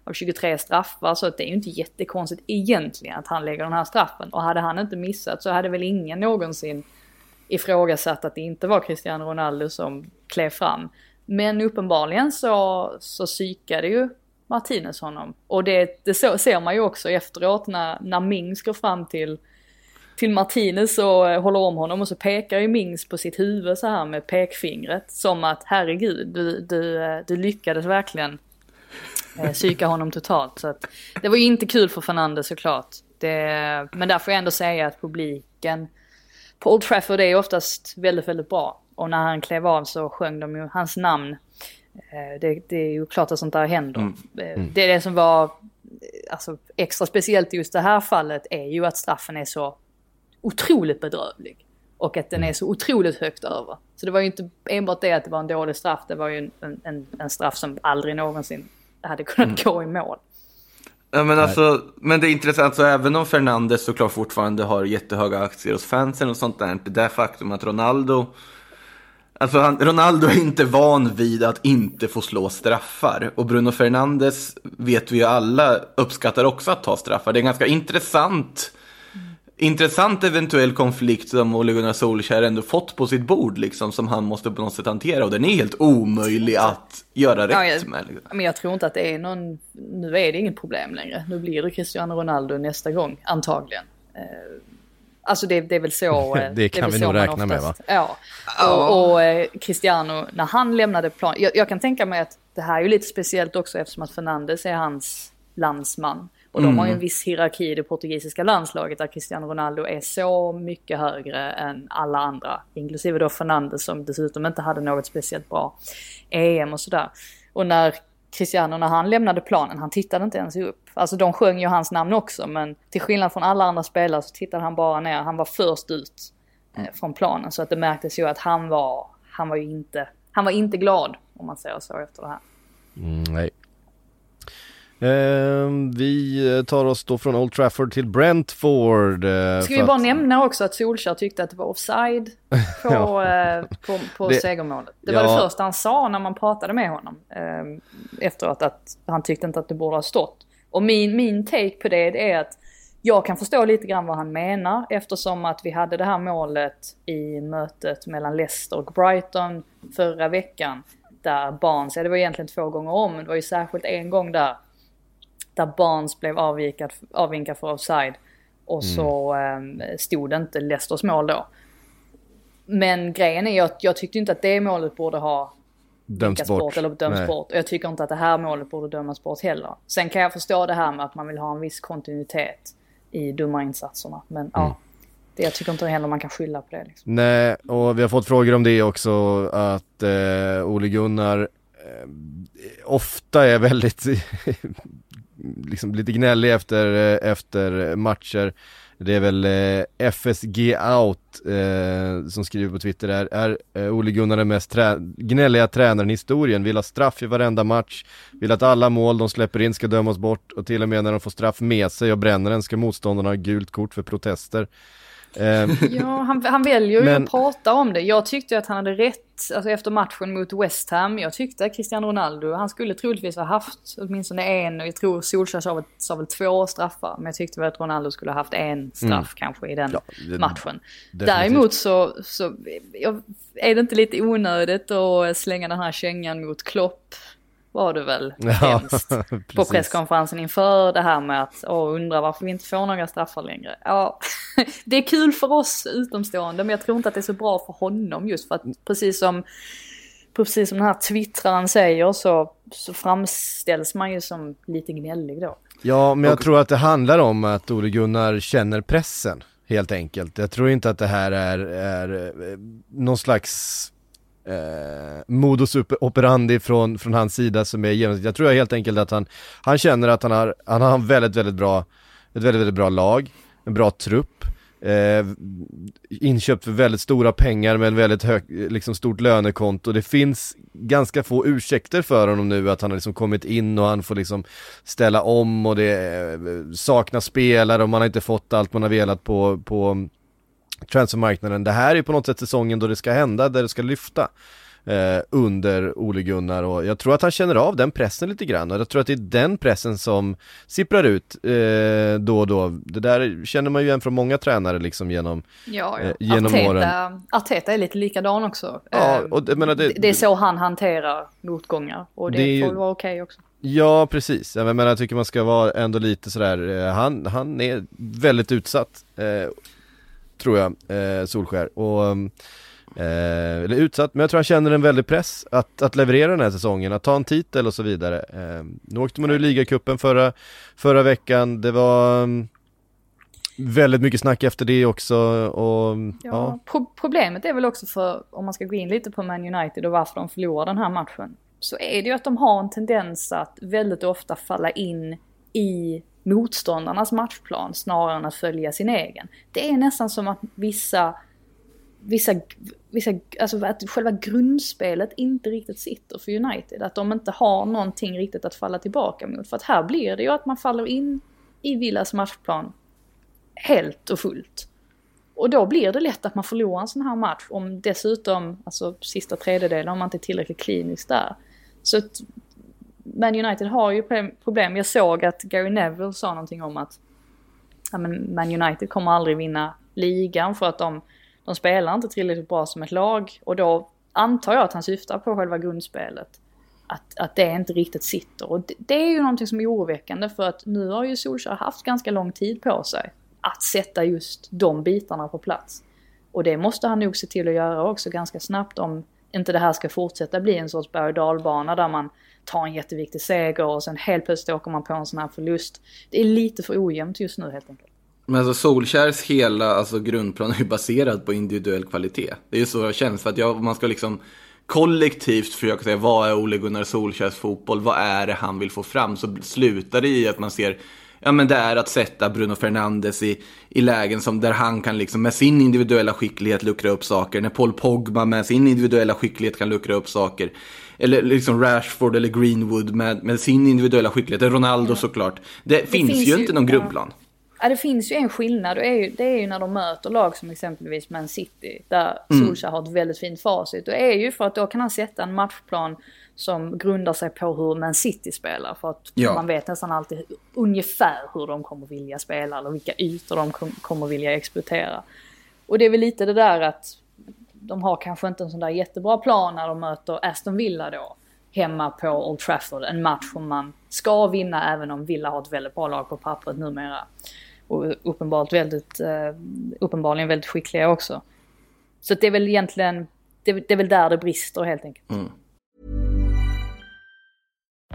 av 23 straffar. Så det är ju inte jättekonstigt egentligen att han lägger den här straffen. Och hade han inte missat så hade väl ingen någonsin ifrågasatt att det inte var Cristiano Ronaldo som klev fram. Men uppenbarligen så, så psykade ju Martinez honom. Och det, det så, ser man ju också efteråt när, när Mings går fram till, till Martinez och eh, håller om honom och så pekar ju Mings på sitt huvud så här med pekfingret. Som att herregud, du, du, eh, du lyckades verkligen eh, psyka honom totalt. Så att, det var ju inte kul för Fernandes såklart. Det, men där får jag ändå säga att publiken på Old Trafford är oftast väldigt, väldigt bra. Och när han klev av så sjöng de ju hans namn. Eh, det, det, är ju klart att sånt där händer. Mm. Eh, mm. Det, det som var alltså, extra speciellt i just det här fallet är ju att straffen är så otroligt bedrövlig. Och att den är så otroligt högt över. Så det var ju inte enbart det att det var en dålig straff, det var ju en, en, en straff som aldrig någonsin hade kunnat gå i mål. Ja, men, alltså, men det är intressant, så även om Fernandes såklart fortfarande har jättehöga aktier hos fansen och sånt där, det där faktum att Ronaldo Alltså han, Ronaldo är inte van vid att inte få slå straffar. Och Bruno Fernandes vet vi ju alla uppskattar också att ta straffar. Det är en ganska intressant, intressant eventuell konflikt som Ole Gunnar Solskjaer ändå fått på sitt bord. Liksom, som han måste på något sätt hantera. Och den är helt omöjlig att göra rätt Ja, jag, med. Liksom. Men jag tror inte att det är någon, nu är det inget problem längre. Nu blir det Cristiano Ronaldo nästa gång, antagligen. Eh, Alltså det, det är väl så. eh, Det kan väl vi nog man räkna med, oftast- Ja. Och, och eh, Cristiano, när han lämnade plan, jag, jag kan tänka mig att det här är ju lite speciellt också eftersom att Fernandes är hans landsman. Och de har ju en viss hierarki i det portugisiska landslaget där Cristiano Ronaldo är så mycket högre än alla andra. Inklusive då Fernandes som dessutom inte hade något speciellt bra EM och sådär. Och när Cristiano, när han lämnade planen, han tittade inte ens upp. Alltså de sjöng ju hans namn också, men till skillnad från alla andra spelare så tittade han bara ner. Han var först ut eh, från planen. Så att det märktes ju att han var, han var ju inte, han var inte glad om man säger så efter det här. Mm, nej. Ehm, vi tar oss då från Old Trafford till Brentford. eh, Ska vi bara att- nämna också att Solskjaer tyckte att det var offside på, Ja. eh, på, på Det- segermålet. Det var ja. det första han sa när man pratade med honom. Eh, efteråt att han tyckte inte att det borde ha stått. Och min, min take på det är att jag kan förstå lite grann vad han menar eftersom att vi hade det här målet i mötet mellan Leicester och Brighton förra veckan. Där Barnes, ja det var egentligen två gånger om, men det var ju särskilt en gång där där Barnes blev avvikad, avvinkad för offside. Och så eh, stod det inte Leicesters mål då. Men grejen är att jag tyckte inte att det målet borde ha vinkats bort. bort. eller dömts Nej. bort. Och jag tycker inte att det här målet borde dömas bort heller. Sen kan jag förstå det här med att man vill ha en viss kontinuitet i domarinsatserna. Men Mm. ja, det, jag tycker inte heller man kan skylla på det. Liksom. Nej, och vi har fått frågor om det också, att eh, Ole Gunnar eh, ofta är väldigt, liksom lite gnällig efter, eh, efter matcher. Det är väl eh, FSG Out eh, som skriver på Twitter där, är eh, Ole Gunnar den mest trä gnälliga tränaren i historien, vill ha straff i varenda match, vill att alla mål de släpper in ska dömas bort och till och med när de får straff med sig och bränner den ska motståndarna ha gult kort för protester. Eh, Ja, han, han väljer ju Men- att prata om det. Jag tyckte att han hade rätt alltså efter matchen mot West Ham. Jag tyckte att Cristiano Ronaldo, han skulle troligtvis ha haft åtminstone en, och jag tror Solskjaer sa, väl- sa väl två straffar. Men jag tyckte väl att Ronaldo skulle ha haft en straff kanske i den Mm. Ja, det- matchen. definitivt. Däremot så, så jag, är det inte lite onödigt att slänga den här kängan mot Klopp? Var det väl Ja, på presskonferensen inför det här med att åh, undra varför vi inte får några straffar längre. Ja, det är kul för oss utomstående men jag tror inte att det är så bra för honom just för att precis som precis som den här twittraren säger så, så framställs man ju som lite gnällig då. Ja, men jag tror att det handlar om att Ole Gunnar känner pressen, helt enkelt. Jag tror inte att det här är, är eh, någon slags eh, modus operandi från, från hans sida som är genomsnittligt. Jag tror helt enkelt att han, han känner att han har, han har en väldigt, väldigt bra, ett väldigt, väldigt bra lag, en bra trupp, eh, inköpt för väldigt stora pengar med en väldigt hög, liksom stort lönekonto. Det finns ganska få ursäkter för honom nu att han har liksom kommit in och han får liksom ställa om och det eh, saknas spelare och man har inte fått allt man har velat på, på transfermarknaden. Det här är på något sätt säsongen då det ska hända, där det ska lyfta eh, under Ole Gunnar och jag tror att han känner av den pressen lite grann och jag tror att det är den pressen som sipprar ut eh, då och då. Det där känner man ju igen från många tränare liksom genom Ja, Eh, genom åren. Arteta, Arteta är lite likadan också. Ja, Eh, och det- men det- det, är så han hanterar motgångar och det, Det får vara okej också. Ja, precis. Jag menar, jag tycker man ska vara ändå lite sådär, eh, han, han är väldigt utsatt, eh, tror jag, eh, Solskär. Och, eh, eller utsatt, men jag tror han känner en väldig press att, att leverera den här säsongen, att ta en titel och så vidare. Eh, nu åkte man ur ligacupen förra, förra veckan, det var mm, väldigt mycket snack efter det också och Ja, ja. Pro- problemet är väl också för, om man ska gå in lite på Man United och varför de förlorar den här matchen. Så är det ju att de har en tendens att väldigt ofta falla in i motståndarnas matchplan snarare än att följa sin egen. Det är nästan som att vissa vissa, vissa, alltså att själva grundspelet inte riktigt sitter för United. Att de inte har någonting riktigt att falla tillbaka mot. För att här blir det ju att man faller in i Villas matchplan helt och fullt. Och då blir det lätt att man förlorar en sån här match om dessutom, alltså sista tredjedelen, om man inte är tillräckligt klinisk där. Så att man United har ju problem. Jag såg att Gary Neville sa någonting om att ja, men Man United kommer aldrig vinna ligan för att de, de spelar inte tillräckligt bra som ett lag. Och då antar jag att han syftar på själva grundspelet. Att, att det inte riktigt sitter. Och det, det är ju någonting som är oroväckande för att nu har ju Solskjaer haft ganska lång tid på sig att sätta just de bitarna på plats. Och det måste han nog se till att göra också ganska snabbt om inte det här ska fortsätta bli en sorts berg och dalbana där man tar en jätteviktig seger och sen helt plötsligt åker man på en sån här förlust. Det är lite för ojämnt just nu helt enkelt. Men alltså Solkärs hela alltså, grundplan är ju baserad på individuell kvalitet. Det är ju så jag känns, för att jag, man ska liksom kollektivt försöka säga vad är Ole Gunnar Solkärs fotboll, vad är det han vill få fram, så slutar det i att man ser ja, men det är att sätta Bruno Fernandes i, i lägen som där han kan liksom med sin individuella skicklighet luckra upp saker. När Paul Pogba med sin individuella skicklighet kan luckra upp saker. Eller liksom Rashford eller Greenwood med, med sin individuella skicklighet. Ronaldo såklart. Det, det finns, finns, ju inte någon grundplan. Ja, det finns ju en skillnad. Det ju, det är ju när de möter lag som exempelvis Man City. Där mm. Solskjaer har ett väldigt fint facit. Det är ju för att då kan han sätta en matchplan som grundar sig på hur Man City spelar. För att ja. man vet nästan alltid ungefär hur de kommer vilja spela eller vilka ytor de kom, kommer vilja exploatera. Och det är väl lite det där att de har kanske inte en sån där jättebra plan när de möter Aston Villa då. Hemma på Old Trafford. En match som man ska vinna även om Villa har ett väldigt bra lag på pappret numera. Och uppenbart väldigt, eh, uppenbarligen väldigt skickliga också. Så det är väl egentligen, det, det är väl där det brister helt enkelt. Mm.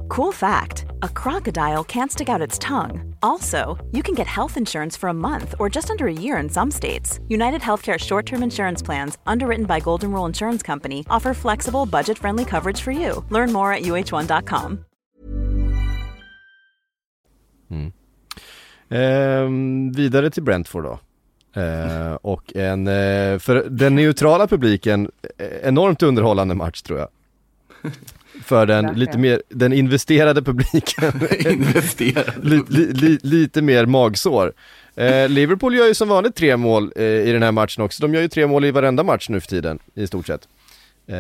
Cool fact a crocodile can't stick out its tongue. Also, you can get health insurance for a month or just under a year in some states. United Healthcare short term insurance plans, underwritten by Golden Rule Insurance Company, offer flexible, budget friendly coverage for you. Learn more at uh1.com. Mm. Eh, vidare till Brentford då. Eh, och en, eh, för den neutrala publiken, eh, enormt underhållande match tror jag. för den lite mer, den investerade publiken. investerade. li, li, li, lite mer magsår. Eh, Liverpool gör ju som vanligt tre mål eh, i den här matchen också. De gör ju tre mål i varenda match nu för tiden, i stort sett. Eh,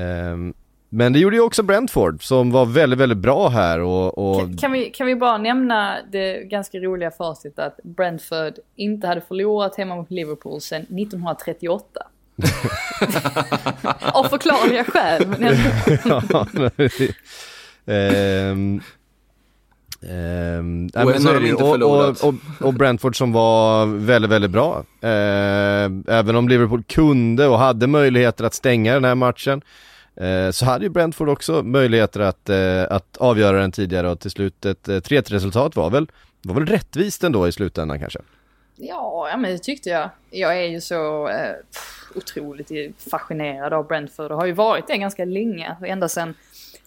men det gjorde ju också Brentford som var väldigt, väldigt bra här och... och... Kan, kan, vi, kan vi bara nämna det ganska roliga facitet att Brentford inte hade förlorat hemma mot Liverpool sedan 1938. Av förklarliga skäl, men. Ehm, ehm, och, och, och, och, Brentford som var väldigt, väldigt bra. Ehm, även om Liverpool kunde och hade möjligheter att stänga den här matchen eh, så hade ju Brentford också möjligheter att, eh, att avgöra den tidigare och till slut ett 3-1 resultat var väl, var väl rättvist ändå i slutändan kanske? Ja, ja men det tyckte jag. Jag är ju så eh, otroligt fascinerad av Brentford och har ju varit det ganska länge. Ända sedan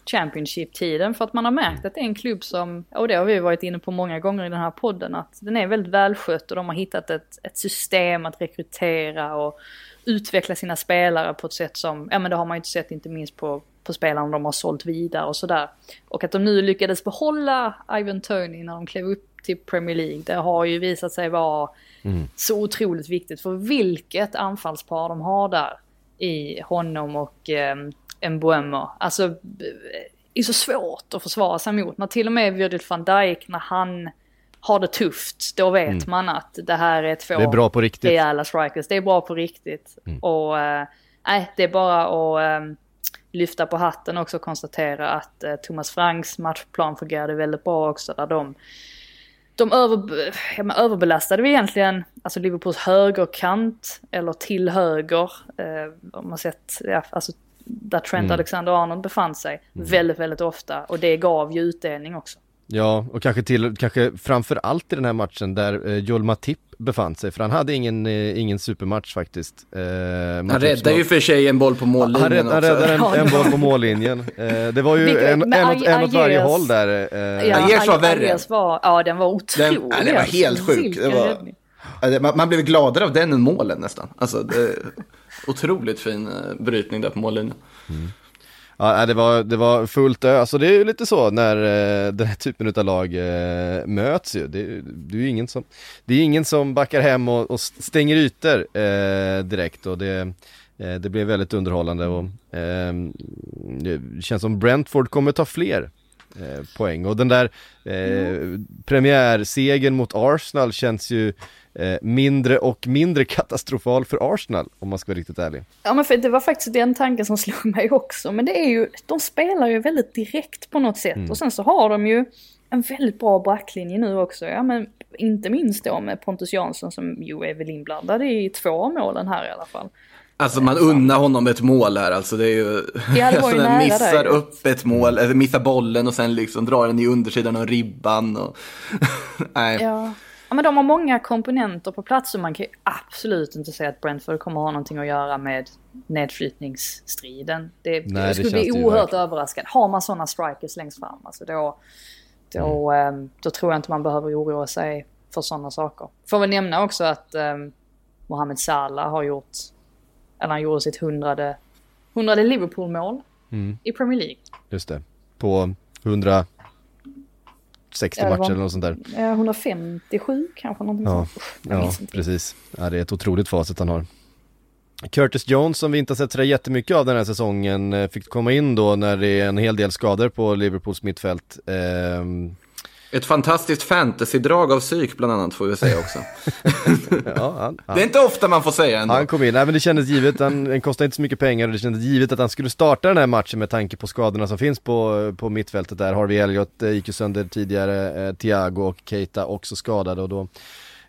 Championship-tiden för att man har märkt att det är en klubb som, och det har vi varit inne på många gånger i den här podden, att den är väldigt välskött och de har hittat ett, ett system att rekrytera och utveckla sina spelare på ett sätt som, ja men det har man ju inte sett inte minst på, på spelarna de har sålt vidare och sådär. Och att de nu lyckades behålla Ivan Tony när de klev upp till Premier League. Det har ju visat sig vara mm. så otroligt viktigt för vilket anfallspar de har där i honom och eh, Mbuemo. Alltså, det är så svårt att försvara sig mot. När till och med Virgil van Dijk, när han har det tufft, då vet mm. man att det här är två det är bra på riktigt. rejäla strikers. Det är bra på riktigt. Mm. Och eh, nej, äh, det är bara att äh, lyfta på hatten också och konstatera att äh, Thomas Franks matchplan fungerade väldigt bra också. Där de de över, ja, överbelastade vi egentligen, alltså Liverpools högerkant, eller till höger, eh, om man sett, ja, alltså där Trent mm. Alexander-Arnold befann sig mm. väldigt, väldigt ofta och det gav ju utdelning också. Ja, och kanske till, kanske framför allt i den här matchen där eh, Joel Matip befann sig, för han hade ingen, eh, ingen supermatch faktiskt. Eh, han räddade ju för sig en boll på mållinjen Han, rädd, han räddade en, en, boll på mållinjen. Eh, det var ju Vilket, en, en, åt, en åt varje håll där. Eh. Ja, Agers var värre. Var, ja, den var otrolig. Den, ja, den var helt sjuk. Det var, man, man blev gladare av den än målen nästan. Alltså, det... Otroligt fin eh, brytning där på mållinjen. Ja, det var, det var fullt ö. Alltså det är ju lite så när eh, den här typen av lag eh, möts ju. Det, det, är ju ingen som, det är ingen som backar hem och, och stänger ytor eh, direkt och det, eh, det blev väldigt underhållande och eh, det känns som Brentford kommer ta fler eh, poäng och den där eh, premiärsegern mot Arsenal känns ju eh, mindre och mindre katastrofal för Arsenal om man ska vara riktigt ärlig. Ja men för det var faktiskt den tanken som slog mig också. Men det är ju, de spelar ju väldigt direkt på något sätt. Och sen så har de ju en väldigt bra backlinje nu också. Ja men inte minst då med Pontus Jansson som ju är väl inblandad i två av målen här i alla fall. Alltså man unnar honom ett mål här alltså. Det är ju... Ja, det var ju alltså, nära missar där upp ett mål, eller missar bollen och sen liksom drar den i undersidan av ribban. Och... Nej. Ja. Ja men de har många komponenter på plats och man kan ju absolut inte säga att Brentford kommer ha någonting att göra med nedflyttningsstriden. Det, Nej, jag skulle bli det ju oerhört överraskad. Har man sådana strikers längst fram, alltså då, då, Mm. ehm, då tror jag inte man behöver oroa sig för sådana saker. Får väl nämna också att um, Mohamed Salah har gjort, eller han gjorde sitt hundrade, hundrade Liverpool-mål Mm. i Premier League. Just det. På 160 Ja, var- matcher eller något sånt där. Eh, 157 kanske, någonting Ja, sånt. Ja precis. Ja, det är ett otroligt facit han har. Curtis Jones som vi inte har sett sådär jättemycket av den här säsongen eh, fick komma in då när det är en hel del skador på Liverpools mittfält. Ehm, Ett fantastiskt fantasy-drag av psyk bland annat får vi säga också. ja, han, Det är han, inte ofta man får säga ändå. han kom in, nej men det kändes givet, han, han kostade inte så mycket pengar och det kändes givet att han skulle starta den här matchen med tanke på skadorna som finns på, på mittfältet där. Harvey Elliott eh, gick ju sönder tidigare, eh, Thiago och Keita också skadade och då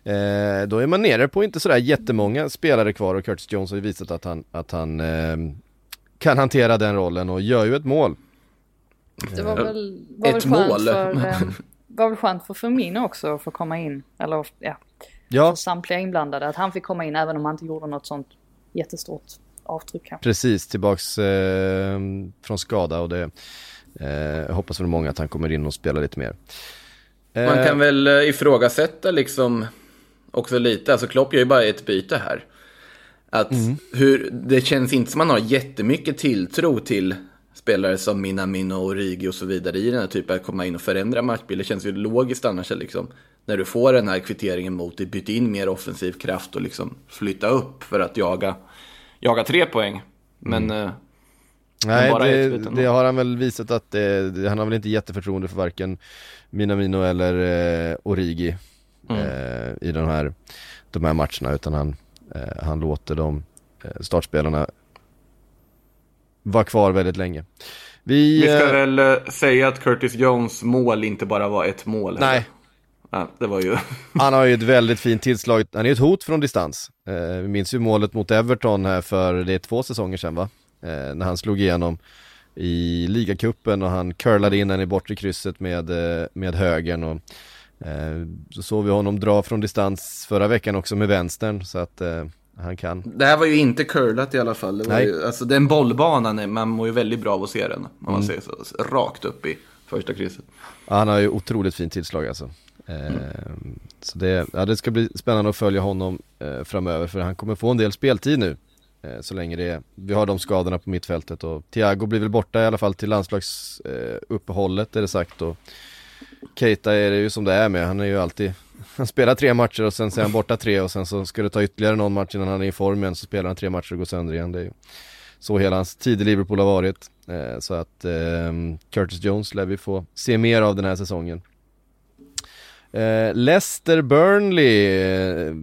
Eh, då är man nere på inte sådär jättemånga spelare kvar och Curtis Jones har ju visat att han, att han eh, kan hantera den rollen och gör ju ett mål. Det var väl, var Ett väl skönt mål. för, eh, var väl skönt för Firmino också att få komma in. Eller ja, Ja, för samtliga inblandade. Att han fick komma in även om han inte gjorde något sånt jättestort avtryck kanske. precis tillbaks eh, från skada och det eh, jag hoppas väl många att han kommer in och spelar lite mer. Man Eh, kan väl eh, ifrågasätta liksom också lite, alltså Klopp gör ju bara ett byte här. Att Mm. hur, det känns inte som man har jättemycket tilltro till spelare som Minamino och Origi och så vidare i den här typen att komma in och förändra matchbilden. Känns ju logiskt annars liksom. När du får den här kvitteringen mot dig, byta in mer offensiv kraft och liksom flytta upp för att jaga, jaga tre poäng. Men Mm. eh, Nej, det, det har han väl visat att eh, han har väl inte jätteförtroende för varken Minamino eller eh, Origi Mm. eh, i de här, de här matcherna utan han, eh, han låter de eh, startspelarna vara kvar väldigt länge. Vi, vi ska eh, väl eh, säga att Curtis Jones mål inte bara var ett mål. nej, Ja, det var ju... han har ju ett väldigt fint tillslag, han är ju ett hot från distans. Eh, vi minns ju målet mot Everton här för, det är två säsonger sedan va? Eh, när han slog igenom i ligacupen och han curlade in den i bortre krysset med, eh, med högern och eh, så såg vi honom dra från distans förra veckan också med vänstern så att eh, han kan. Det här var ju inte curlat i alla fall. Det var Nej. ju, alltså den bollbanan, man mår ju väldigt bra av att se den. Om Mm. man säger så. Rakt upp i första krysset. Ja, han har ju otroligt fint tillslag alltså. Eh, så det, ja, det ska bli spännande att följa honom eh, framöver för han kommer få en del speltid nu. Eh, så länge det är, vi har de skadorna på mittfältet och Thiago blir väl borta i alla fall till landslagsuppehållet eh, är det sagt och Keita är det ju som det är med, han är ju alltid han spelar tre matcher och sen så är han borta tre och sen så ska det ta ytterligare någon match innan han är i form igen så spelar han tre matcher och går sönder igen. Det är ju så hela hans tid i Liverpool har varit. Eh, så att ehm, Curtis Jones lär vi få se mer av den här säsongen. Eh, Leicester Burnley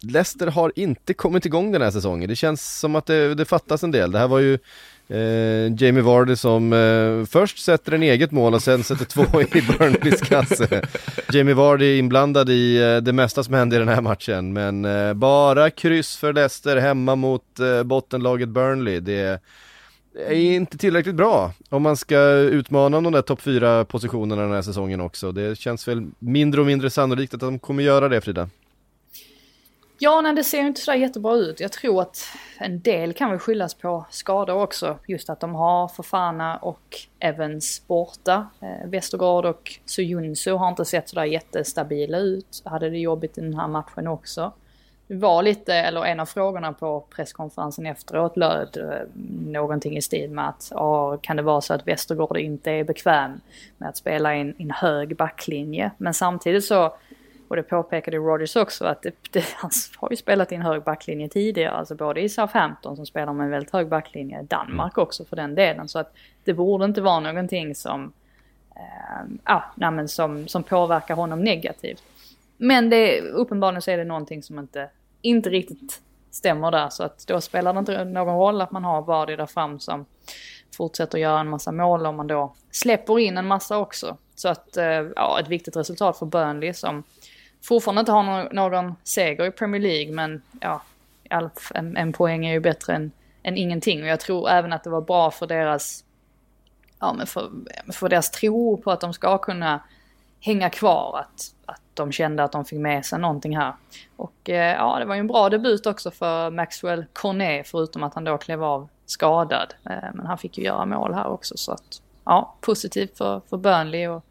Leicester har inte kommit igång den här säsongen. Det känns som att det, det fattas en del. Det här var ju eh, Jamie Vardy som eh, först sätter en eget mål och sen sätter två i Burnleys kasse. Jamie Vardy är inblandad i eh, det mesta som hände i den här matchen. Men eh, bara kryss för Leicester hemma mot eh, bottenlaget Burnley. Det är inte tillräckligt bra om man ska utmana de där topp 4 positionerna den här säsongen också. Det känns väl mindre och mindre sannolikt att de kommer göra det Frida. Ja, nej, det ser ju inte så jättebra ut. Jag tror att en del kan väl skyllas på skador också. Just att de har Fofana och Evans borta. Eh, Westergaard och Sujunsu har inte sett sådär jättestabila ut. Hade det jobbigt i den här matchen också. det var lite, eller en av frågorna på presskonferensen efteråt löd eh, någonting i stil med att ah, kan det vara så att Västergård inte är bekväm med att spela i en hög backlinje. Men samtidigt så, och det påpekade Rogers också, att det, det, han har ju spelat i en hög backlinje tidigare, alltså både i Southampton som spelar med en väldigt hög backlinje, Danmark också för den delen. Så att det borde inte vara någonting som, eh, ah, nej, som, som påverkar honom negativt. Men det, uppenbarligen så är det någonting som inte, inte riktigt stämmer där. Så att då spelar det inte någon roll att man har Vardy där fram som fortsätter göra en massa mål om man då släpper in en massa också. Så att, eh, ja, ett viktigt resultat för Burnley som fortfarande inte har någon, seger i Premier League. Men ja, en, en poäng är ju bättre än, än ingenting. Och jag tror även att det var bra för deras, ja men för, för deras tro på att de ska kunna hänga kvar. Att, att de kände att de fick med sig någonting här. Och eh, ja, det var ju en bra debut också för Maxwell Cornet förutom att han då klev av skadad. Eh, men han fick ju göra mål här också så att ja, positivt för, för Burnley och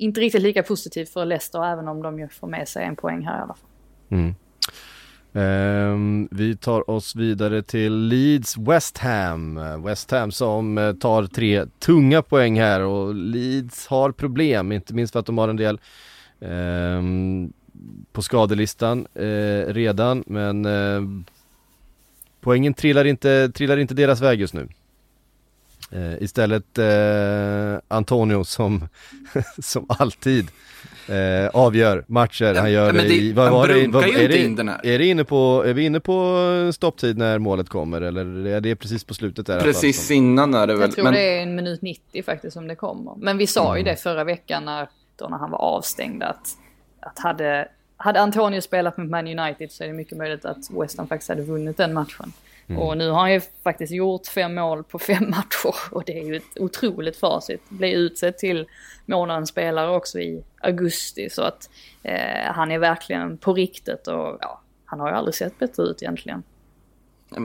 inte riktigt lika positivt för Leicester även om de ju får med sig en poäng här i alla fall. Mm. Um, vi tar oss vidare till Leeds West Ham. West Ham som eh, tar tre tunga poäng här och Leeds har problem, inte minst för att de har en del um, på skadelistan uh, redan men uh, poängen trillar inte, trillar inte deras väg just nu. Uh, istället Antonio som, som alltid eh, avgör matcher. Han gör det, i, vad var det, vad, är, det, är det inne på, är vi inne på stopptid när målet kommer eller är det precis på slutet där? Precis fall, innan är det väl. Jag tror men... det är en minut 90 faktiskt som det kommer. Men vi sa mm. ju det förra veckan när, då när han var avstängd att, att hade, hade Antonio spelat mot Man United så är det mycket möjligt att West Ham faktiskt hade vunnit den matchen. Mm. Och nu har han ju faktiskt gjort fem mål på fem matcher och det är ju ett otroligt facit. Blir utsedd till månadens spelare också i augusti så att eh, han är verkligen på riktigt och ja, han har ju aldrig sett bättre ut egentligen.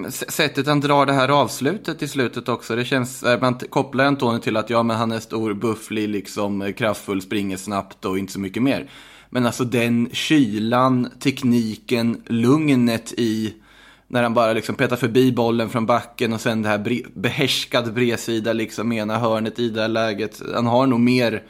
Sättet han drar det här avslutet i slutet också, det känns, eh, man kopplar Antonio till att ja men han är stor, bufflig, liksom eh, kraftfull, springer snabbt och inte så mycket mer. Men alltså den kylan, tekniken, lugnet i när han bara liksom petar förbi bollen från backen och sen det här bre behärskad bredsida liksom ena hörnet i det här läget. Han har nog mer,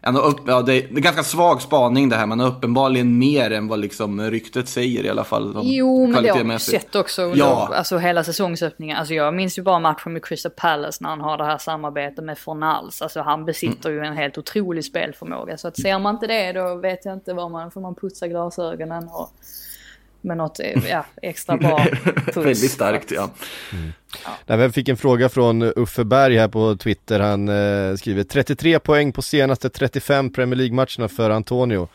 han har upp, ja, det är ganska svag spaning det här, men uppenbarligen mer än vad liksom ryktet säger i alla fall. Jo, men det har vi sett också ja. alltså, hela säsongsöppningen. Alltså jag minns ju bara matchen med Crystal Palace när han har det här samarbetet med Fornals. Alltså han besitter mm. ju en helt otrolig spelförmåga. Så att ser man inte det då vet jag inte vad man, får man putsa glasögonen och med något ja, extra bra puls. Väldigt starkt ja. Mm. ja. Nej, fick en fråga från Uffe Berg här på Twitter. Han eh, skriver 33 poäng på senaste 35 Premier League-matcherna för Antonio.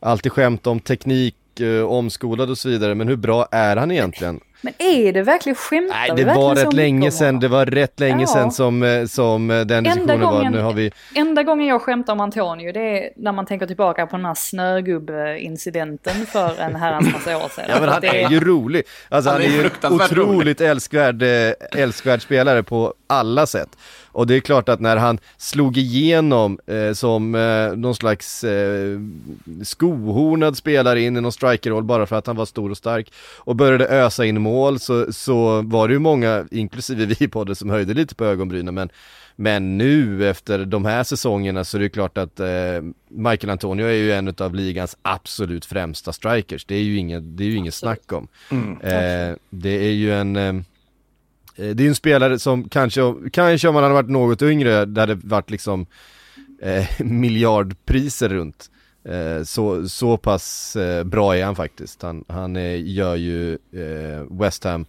Alltid skämt om teknik, eh, omskolad och så vidare, men hur bra är han egentligen? Men är det verkligen skämtar Nej det var rätt länge sedan, det var rätt länge ja. sedan som, eh, som eh, den diskussionen gången, var. Nu har vi... Enda gången jag skämtar om Antonio det är när man tänker tillbaka på den här snögubbe-incidenten för en herrans massa år sedan. Ja men han är ju rolig. Alltså han, han är, är ju otroligt älskvärd, eh, älskvärd spelare på alla sätt. Och det är klart att när han slog igenom eh, som eh, någon slags eh, skohornad spelare in i någon strikerroll bara för att han var stor och stark och började ösa in mål så, så var det ju många, inklusive vi på det, som höjde lite på ögonbrynen men men nu efter de här säsongerna så är det klart att eh, Michael Antonio är ju en av ligans absolut främsta strikers. Det är ju inget, det är ju inget snack om. Mm. Eh, det är ju en Eh, det är ju en spelare som kanske, kanske om han hade varit något yngre, det hade varit liksom eh, miljardpriser runt. Eh, så, så pass eh, bra är han faktiskt. Han, han gör ju eh, West Ham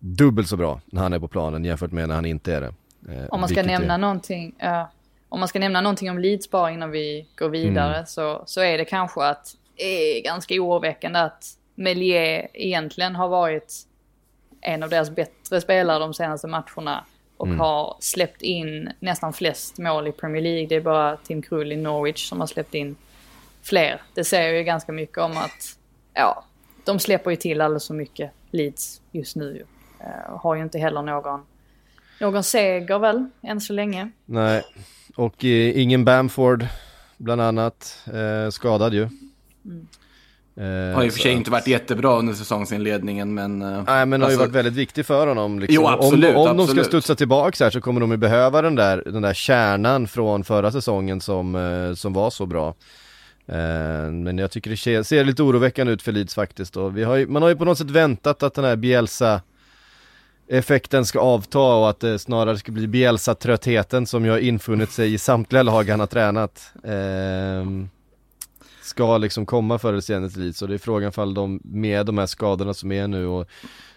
dubbelt så bra när han är på planen jämfört med när han inte är det. Eh, om man ska nämna är... någonting, om man ska nämna någonting om Leeds bara innan vi går vidare mm. så, så är det kanske att det är ganska oroväckande att Melier egentligen har varit en av deras bättre spelare de senaste matcherna. Och mm. har släppt in nästan flest mål i Premier League. Det är bara Tim Krull i Norwich som har släppt in fler. Det säger ju ganska mycket om att, ja, de släpper ju till alldeles för mycket Leeds just nu. Uh, har ju inte heller någon, någon seger väl, än så länge. Nej, och uh, ingen Bamford bland annat, uh, skadad ju. Mm. Eh, Har i och för sig inte varit jättebra under säsongsinledningen men... eh, Nej men det har ju alltså, varit väldigt viktigt för honom liksom. Jo, absolut, Om, om de ska absolut. studsa tillbaka här så kommer de ju behöva den där, den där kärnan från förra säsongen som, eh, som var så bra Men jag tycker det ser, ser lite oroväckande ut för Leeds faktiskt och vi har ju, man har ju på något sätt väntat att den här Bielsa effekten ska avta och att det snarare ska bli Bielsa-tröttheten som ju har infunnit sig i samtliga lag han har tränat Ehm, Ska liksom komma förr eller senare till Leeds och det är frågan fall de med de här skadorna som är nu och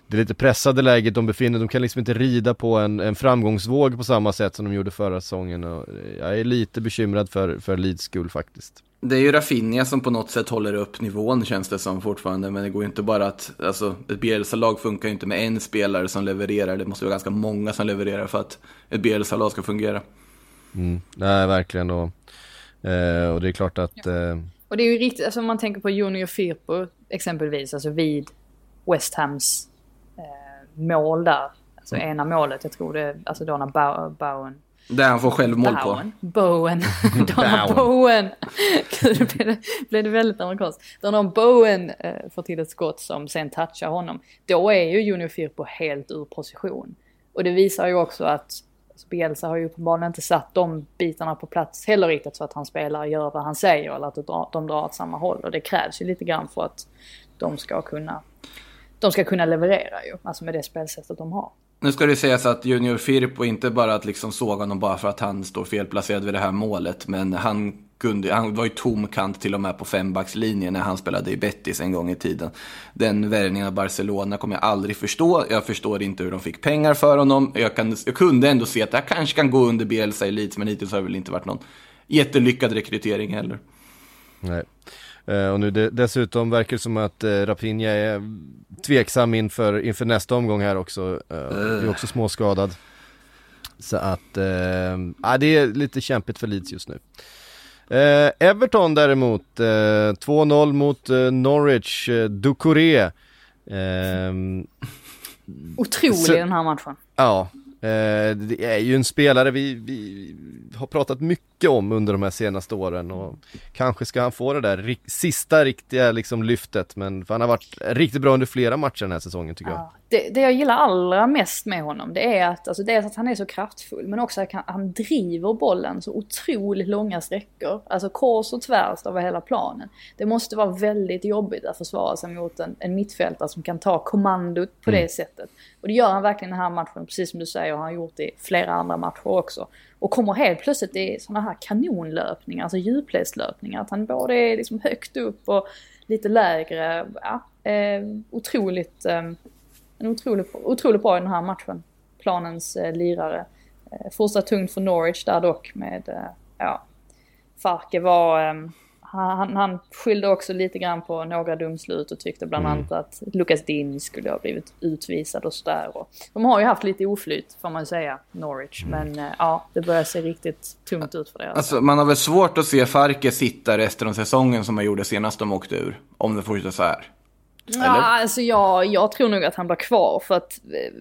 det lite pressade läget de befinner de kan liksom inte rida på en, en framgångsvåg på samma sätt som de gjorde förra säsongen och jag är lite bekymrad för, för Leeds skull faktiskt. Det är ju Rafinha som på något sätt håller upp nivån känns det som fortfarande. Men det går ju inte bara att, alltså ett Bielsa-lag funkar ju inte med en spelare som levererar. Det måste vara ganska många som levererar för att ett Bielsa-lag ska fungera. Mm. Nej verkligen och, eh, och det är klart att eh, Och det är ju riktigt, alltså om man tänker på Junior Firpo exempelvis, alltså vid West Hams eh, mål där. Alltså ena målet, jag tror det, alltså då när Bow- Bowen Där han får självmål på. Bowen. Bowen. Donald Bowen. Bowen. Gud, det blev, det blev det väldigt amerikanskt. Donald Bowen eh, får till ett skott som sen touchar honom. Då är ju Junior Firpo helt ur position. Och det visar ju också att så Bielsa har ju uppenbarligen inte satt de bitarna på plats heller riktigt så att han spelar gör vad han säger eller att de drar, åt samma håll. Och det krävs ju lite grann för att de ska kunna, de ska kunna leverera ju. Alltså med det spelsättet de har. Nu ska det sägas att Junior Firpo inte bara att liksom såga honom bara för att han står felplacerad vid det här målet. Men han, kunde, han var ju tom kant till och med på fembackslinjen när han spelade i Betis en gång i tiden. Den värvningen av Barcelona kommer jag aldrig förstå. Jag förstår inte hur de fick pengar för honom. Jag, kan, jag kunde ändå se att det här kanske kan gå under Bielsa i Leeds, men hittills har det väl inte varit någon jättelyckad rekrytering heller. Nej. Eh, och nu dessutom verkar det som att eh, Rapinha är tveksam inför, inför nästa omgång här också. Han är också småskadad. Så att, äh, ja, det är lite kämpigt för Leeds just nu. Eh, Everton däremot, eh, 2-0 mot eh, Norwich, eh, Ducouré. Ehm, Otrolig Så- den här matchen. Ja, eh, det är ju en spelare vi, vi har pratat mycket om under de här senaste åren och kanske ska han få det där ri- sista riktiga liksom lyftet men för han har varit riktigt bra under flera matcher den här säsongen tycker jag. Ja. Det, det jag gillar allra mest med honom det är att, alltså dels att han är så kraftfull men också att han, han driver bollen så otroligt långa sträckor. Alltså kors och tvärs över hela planen. Det måste vara väldigt jobbigt att försvara sig mot en, en mittfältare som kan ta kommandot på det sättet. Och det gör han verkligen i den här matchen, precis som du säger, och han har gjort det i flera andra matcher också. Och kommer helt plötsligt i sådana här kanonlöpningar, alltså djupledslöpningar. Att han både är liksom högt upp och lite lägre. Ja, eh, otroligt, eh, en otroligt, otroligt bra i den här matchen. Planens eh, lirare. Eh, fortsatt tungt för Norwich där dock med, eh, ja, Farke var, eh, han, han- han skyllde också lite grann på några domslut och tyckte bland annat att Lucas Digne skulle ha blivit utvisad och sådär. De har ju haft lite oflyt får man säga, Norwich. Men eh, ja, det börjar se riktigt tungt ut för deras Alltså, man har väl svårt att se Farke sitta resten av säsongen som man gjorde senast de åkte ur. Om det fortsätter så här. Ja, alltså jag, jag tror nog att han blir kvar för att eh,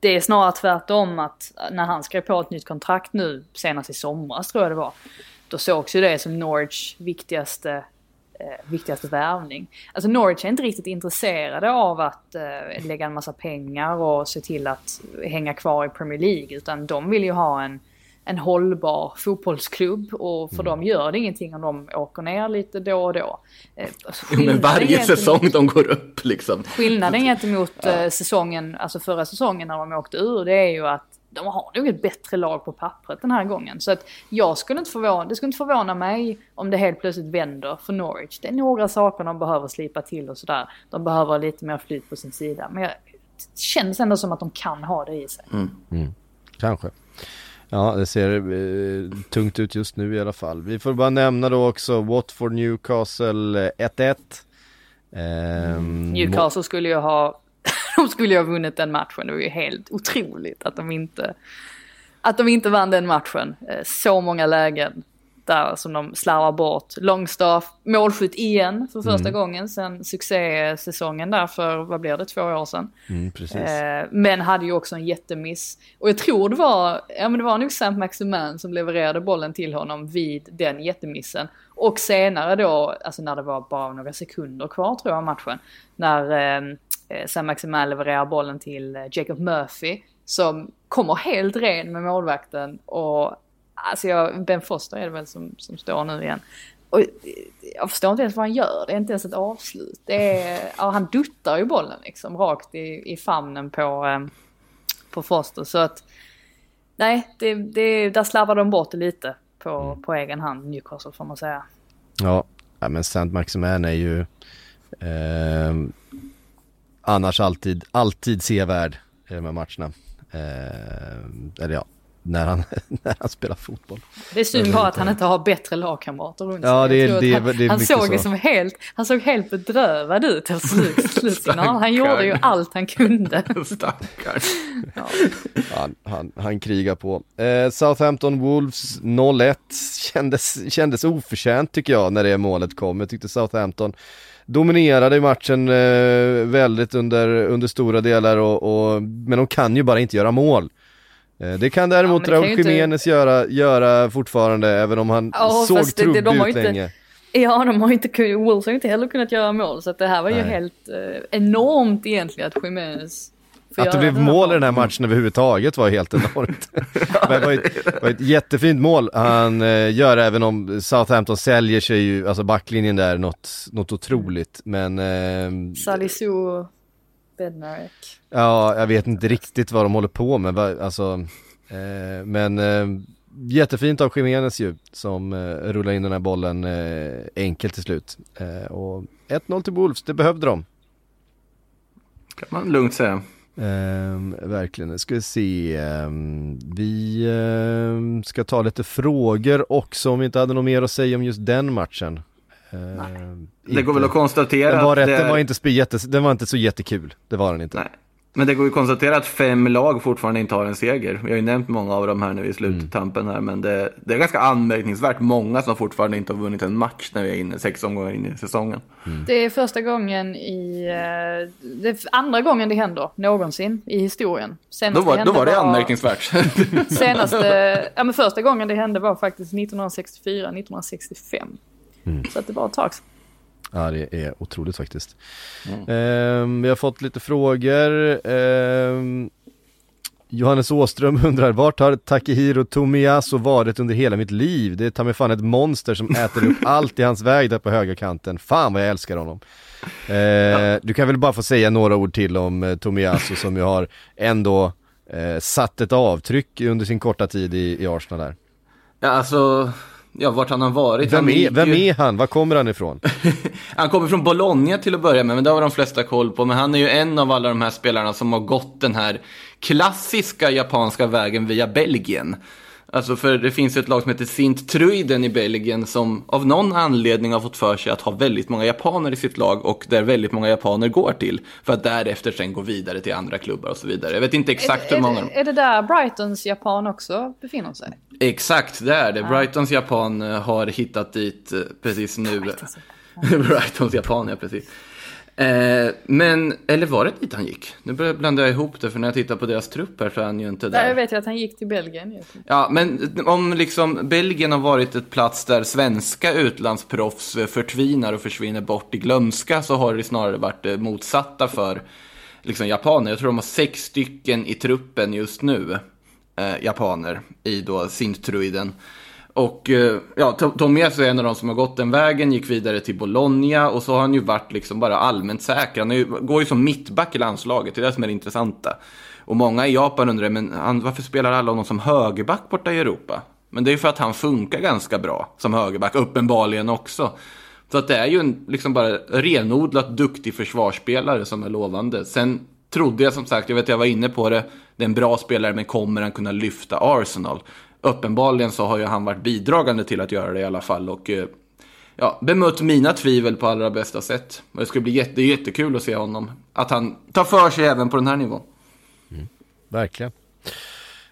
det är snarare tvärtom att när han skrev på ett nytt kontrakt nu senast i somras tror jag det var. Då sågs ju det som Norwich viktigaste, eh, viktigaste värvning. Alltså Norwich är inte riktigt intresserade av att eh, lägga en massa pengar och se till att hänga kvar i Premier League utan de vill ju ha en en hållbar fotbollsklubb och för dem gör det ingenting om de åker ner lite då och då. Eh, alltså Men skillnaden varje säsong de går upp liksom. Skillnaden gentemot eh, säsongen, alltså förra säsongen när de åkte ur, det är ju att de har nog ett bättre lag på pappret den här gången. Så att jag skulle inte förvåna, det skulle inte förvåna mig om det helt plötsligt vänder för Norwich. Det är några saker de behöver slipa till och sådär. De behöver lite mer flyt på sin sida. Men jag, det känns ändå som att de kan ha det i sig. Kanske. Ja, det ser eh, tungt ut just nu i alla fall. Vi får bara nämna då också Watford Newcastle eh, 1-1. Ehm, Newcastle skulle ju ha, de skulle ju ha vunnit den matchen. Det var ju helt otroligt att de inte, att de inte vann den matchen. Eh, Så många lägen där som de slarvar bort. Longstaff, målskytt igen för första gången sen succésäsongen där för, vad blir det, två år sedan. Mm. Eh, men hade ju också en jättemiss. Och jag tror det var, ja men det var nog Saint Maximin som levererade bollen till honom vid den jättemissen. Och senare då, alltså när det var bara några sekunder kvar tror jag av matchen, när eh, Saint Maximin levererar bollen till eh, Jacob Murphy som kommer helt ren med målvakten och alltså jag, Ben Foster är det väl som, som står nu igen. Och jag förstår inte ens vad han gör, det är inte ens ett avslut. Det är, ja, han duttar ju bollen liksom rakt i, i famnen på, eh, på Foster. Så att nej, det, det, där slarvar de bort det lite på, på egen hand, Newcastle får man säga. Ja, ja men Saint Maximin är ju eh, annars alltid, alltid sevärd i de här matcherna. Eh, eller ja, när han, när han spelar fotboll. Det är synd bara att han inte har bättre lagkamrater runt sig. Ja, det är- det han, det är han såg så. som helt, han såg helt bedrövad ut till slut. Han gjorde ju allt han kunde. Stackarn. Ja. Han, han, han krigar på. Eh, Southampton Wolves 0-1 kändes, kändes oförtjänt tycker jag när det målet kom. Jag tyckte Southampton dominerade matchen eh, väldigt under, under stora delar och, och, men de kan ju bara inte göra mål. Eh, det kan däremot Ja, Raúl ju inte- Jiménez göra, göra fortfarande även om han Ja, såg trubbig ut ju inte- länge. Ja, de har ju inte Wolves har ju inte heller kunnat göra mål. Så det här var ju Nej. helt eh, enormt egentligen att Jiménez Att det blev mål i den här matchen överhuvudtaget var helt enormt. Det var ett, var ett jättefint mål han eh, gör även om Southampton säljer sig ju, alltså backlinjen där, något, något otroligt. Men eh, Salisu Bednarek. ja, jag vet inte riktigt vad de håller på med. Alltså, eh, men eh, jättefint av Jiménez ju, som eh, rullar in den här bollen eh, enkelt till slut. Eh, och 1-0 till Wolves, det behövde de. Kan man lugnt säga. Ehm, verkligen, nu ska vi se. Ehm, vi ehm, ska ta lite frågor också om vi inte hade något mer att säga om just den matchen. Ehm, Det går väl att konstatera den var, rätt, att det den, var inte, jätte, den var inte så jättekul, det var den inte. Nej. Men det går ju att konstatera att fem lag fortfarande inte har en seger. Vi har ju nämnt många av dem här nu i sluttampen här, men det, det är ganska anmärkningsvärt många som fortfarande inte har vunnit en match när vi är inne, sex omgångar in i säsongen. Det är första gången i... eh, Det är andra gången det händer någonsin i historien. Då Senast var, hände då var det anmärkningsvärt. Senaste, ja men första gången det hände var faktiskt 1964, 1965. Så att det var ett tag. Ja det är otroligt faktiskt. Ehm, vi har fått lite frågor. Ehm, Johannes Åström undrar, vart har Takehiro Tomiyasu varit under hela mitt liv? Det är ta mig fan ett monster som äter upp allt i hans väg där på högerkanten. Fan vad jag älskar honom. Eh, Du kan väl bara få säga några ord till om eh, Tomiyasu som ju har ändå eh, satt ett avtryck under sin korta tid i, i Arsenal där. ja, alltså, ja, vart han har varit. Vem Han är, vem ju- är han? Var kommer han ifrån? Han kommer från Bologna till att börja med, men det har de flesta koll på. Men han är ju en av alla de här spelarna som har gått den här klassiska japanska vägen via Belgien. Alltså för det finns ett lag som heter Sint Truiden i Belgien som av någon anledning har fått för sig att ha väldigt många japaner i sitt lag och där väldigt många japaner går till. För att därefter sen gå vidare till andra klubbar och så vidare. Jag vet inte exakt hur är, många. är, är det där Brightons Japan också befinner sig? Exakt, det är det. Brightons Japan eh, har hittat dit eh, precis nu. Brightons Brightons Japan, ja precis. Eh, men, eller var det dit han gick? Nu börjar jag blanda ihop det, för när jag tittar på deras trupp här så är han ju inte Där där. jag vet jag att han gick till Belgien. Ja, men om liksom Belgien har varit ett plats där svenska utlandsproffs förtvinar och försvinner bort i glömska så har det snarare varit det motsatta för liksom japaner. Jag tror de har sex stycken i truppen just nu, eh, japaner, i då Sintruiden. Och eh, ja, Tommy Tomias är en av de som har gått den vägen, gick vidare till Bologna och så har han ju varit liksom bara allmänt säker. Han ju, går ju som mittback i landslaget, det är det som är det intressanta. Och många i Japan undrar, men han, varför spelar alla honom som högerback borta i Europa? Men det är ju för att han funkar ganska bra som högerback, uppenbarligen också. Så att det är ju en liksom bara renodlat duktig försvarsspelare som är lovande. Sen trodde jag som sagt, jag vet att jag var inne på det, det är en bra spelare men kommer han kunna lyfta Arsenal? Uppenbarligen så har ju han varit bidragande till att göra det i alla fall och eh, ja, bemött mina tvivel på allra bästa sätt. Och det ska bli jätte, jättekul att se honom, att han tar för sig även på den här nivån. Mm. Verkligen.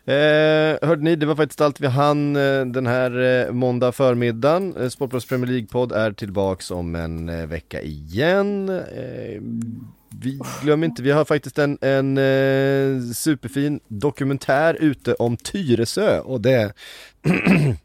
Eh, hörde ni, det var faktiskt allt vi hann eh, den här eh, måndag förmiddagen. Eh, Sportbladets Premier League-podd är tillbaks om en eh, vecka igen. Eh, vi glömmer inte, vi har faktiskt en, en eh, superfin dokumentär ute om Tyresö och det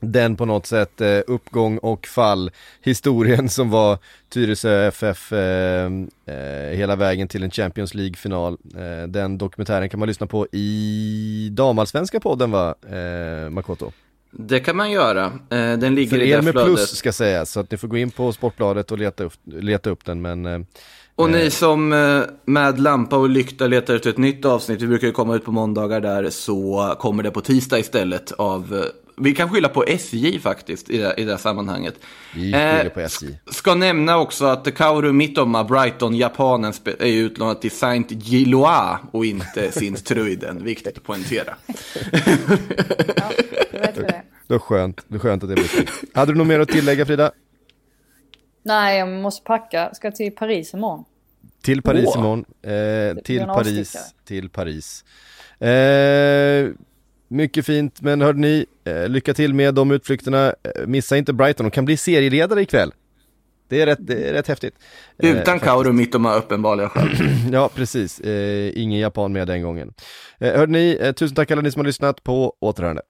den på något sätt eh, uppgång och fall historien som var Tyresö FF eh, eh, hela vägen till en Champions League-final. Eh, den dokumentären kan man lyssna på i damallsvenska podden va, eh, Makoto? Det kan man göra. Eh, den ligger För i er det med flödet. plus ska sägas, så att ni får gå in på Sportbladet och leta upp, leta upp den men Och ni som eh, med lampa och lykta letar efter ett nytt avsnitt, vi brukar ju komma ut på måndagar där, så kommer det på tisdag istället av, eh, vi kan skylla på SJ faktiskt i det, i det här sammanhanget. vi Eh, skyller på SJ. Ska nämna också att Kaoru Mittoma, Brighton, japanen, är utlånad till Saint Gilloa och inte Sint Truiden. Viktigt att poängtera. Ja, det. Det var skönt, det var skönt att det blev så. Hade du något mer att tillägga Frida? Nej, jag måste packa. Ska till Paris imorgon. Till Paris Åh. imorgon, eh, till Paris, till Paris. Eh, mycket fint, men hörde ni, eh, lycka till med de utflykterna. Eh, missa inte Brighton, de kan bli serieledare ikväll. Det är rätt, det är rätt häftigt. Eh, Utan faktiskt. Kaoru Mittoma uppenbarliga skäl. Ja, precis. Eh, ingen japan med den gången. Eh, hörde ni, eh, tusen tack alla ni som har lyssnat på återhörande.